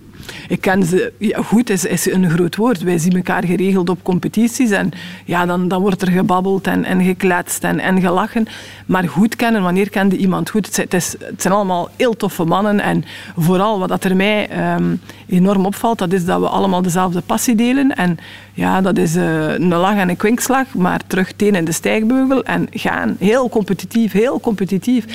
Ik ken ze... Ja, goed is, is een groot woord. Wij zien elkaar geregeld op competities en ja, dan, dan wordt er gebabbeld en, en gekletst en, en gelachen. Maar goed kennen, wanneer kende iemand goed? Het zijn, het, is, allemaal heel toffe mannen en vooral wat dat er mij ehm, enorm opvalt, dat is dat we allemaal dezelfde passie delen. En ja, dat is uh, een lach en een kwinkslag, maar terug teen in de stijgbeugel en gaan. Heel competitief, heel competitief.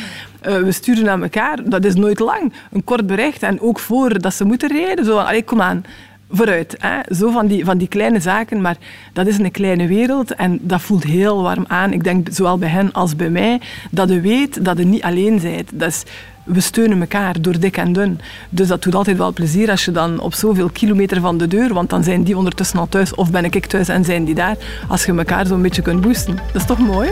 Uh, we sturen naar elkaar, dat is nooit lang. Een kort bericht en ook voor dat ze moeten rijden. Zo van, allee, kom aan, vooruit. Hè? Zo van die, van die kleine zaken, maar dat is een kleine wereld en dat voelt heel warm aan. Ik denk zowel bij hen als bij mij, dat je weet dat je niet alleen bent. Dat is, we steunen elkaar door dik en dun. Dus dat doet altijd wel plezier als je dan op zoveel kilometer van de deur, want dan zijn die ondertussen al thuis of ben ik thuis en zijn die daar, als je elkaar zo'n beetje kunt boosten. Dat is toch mooi?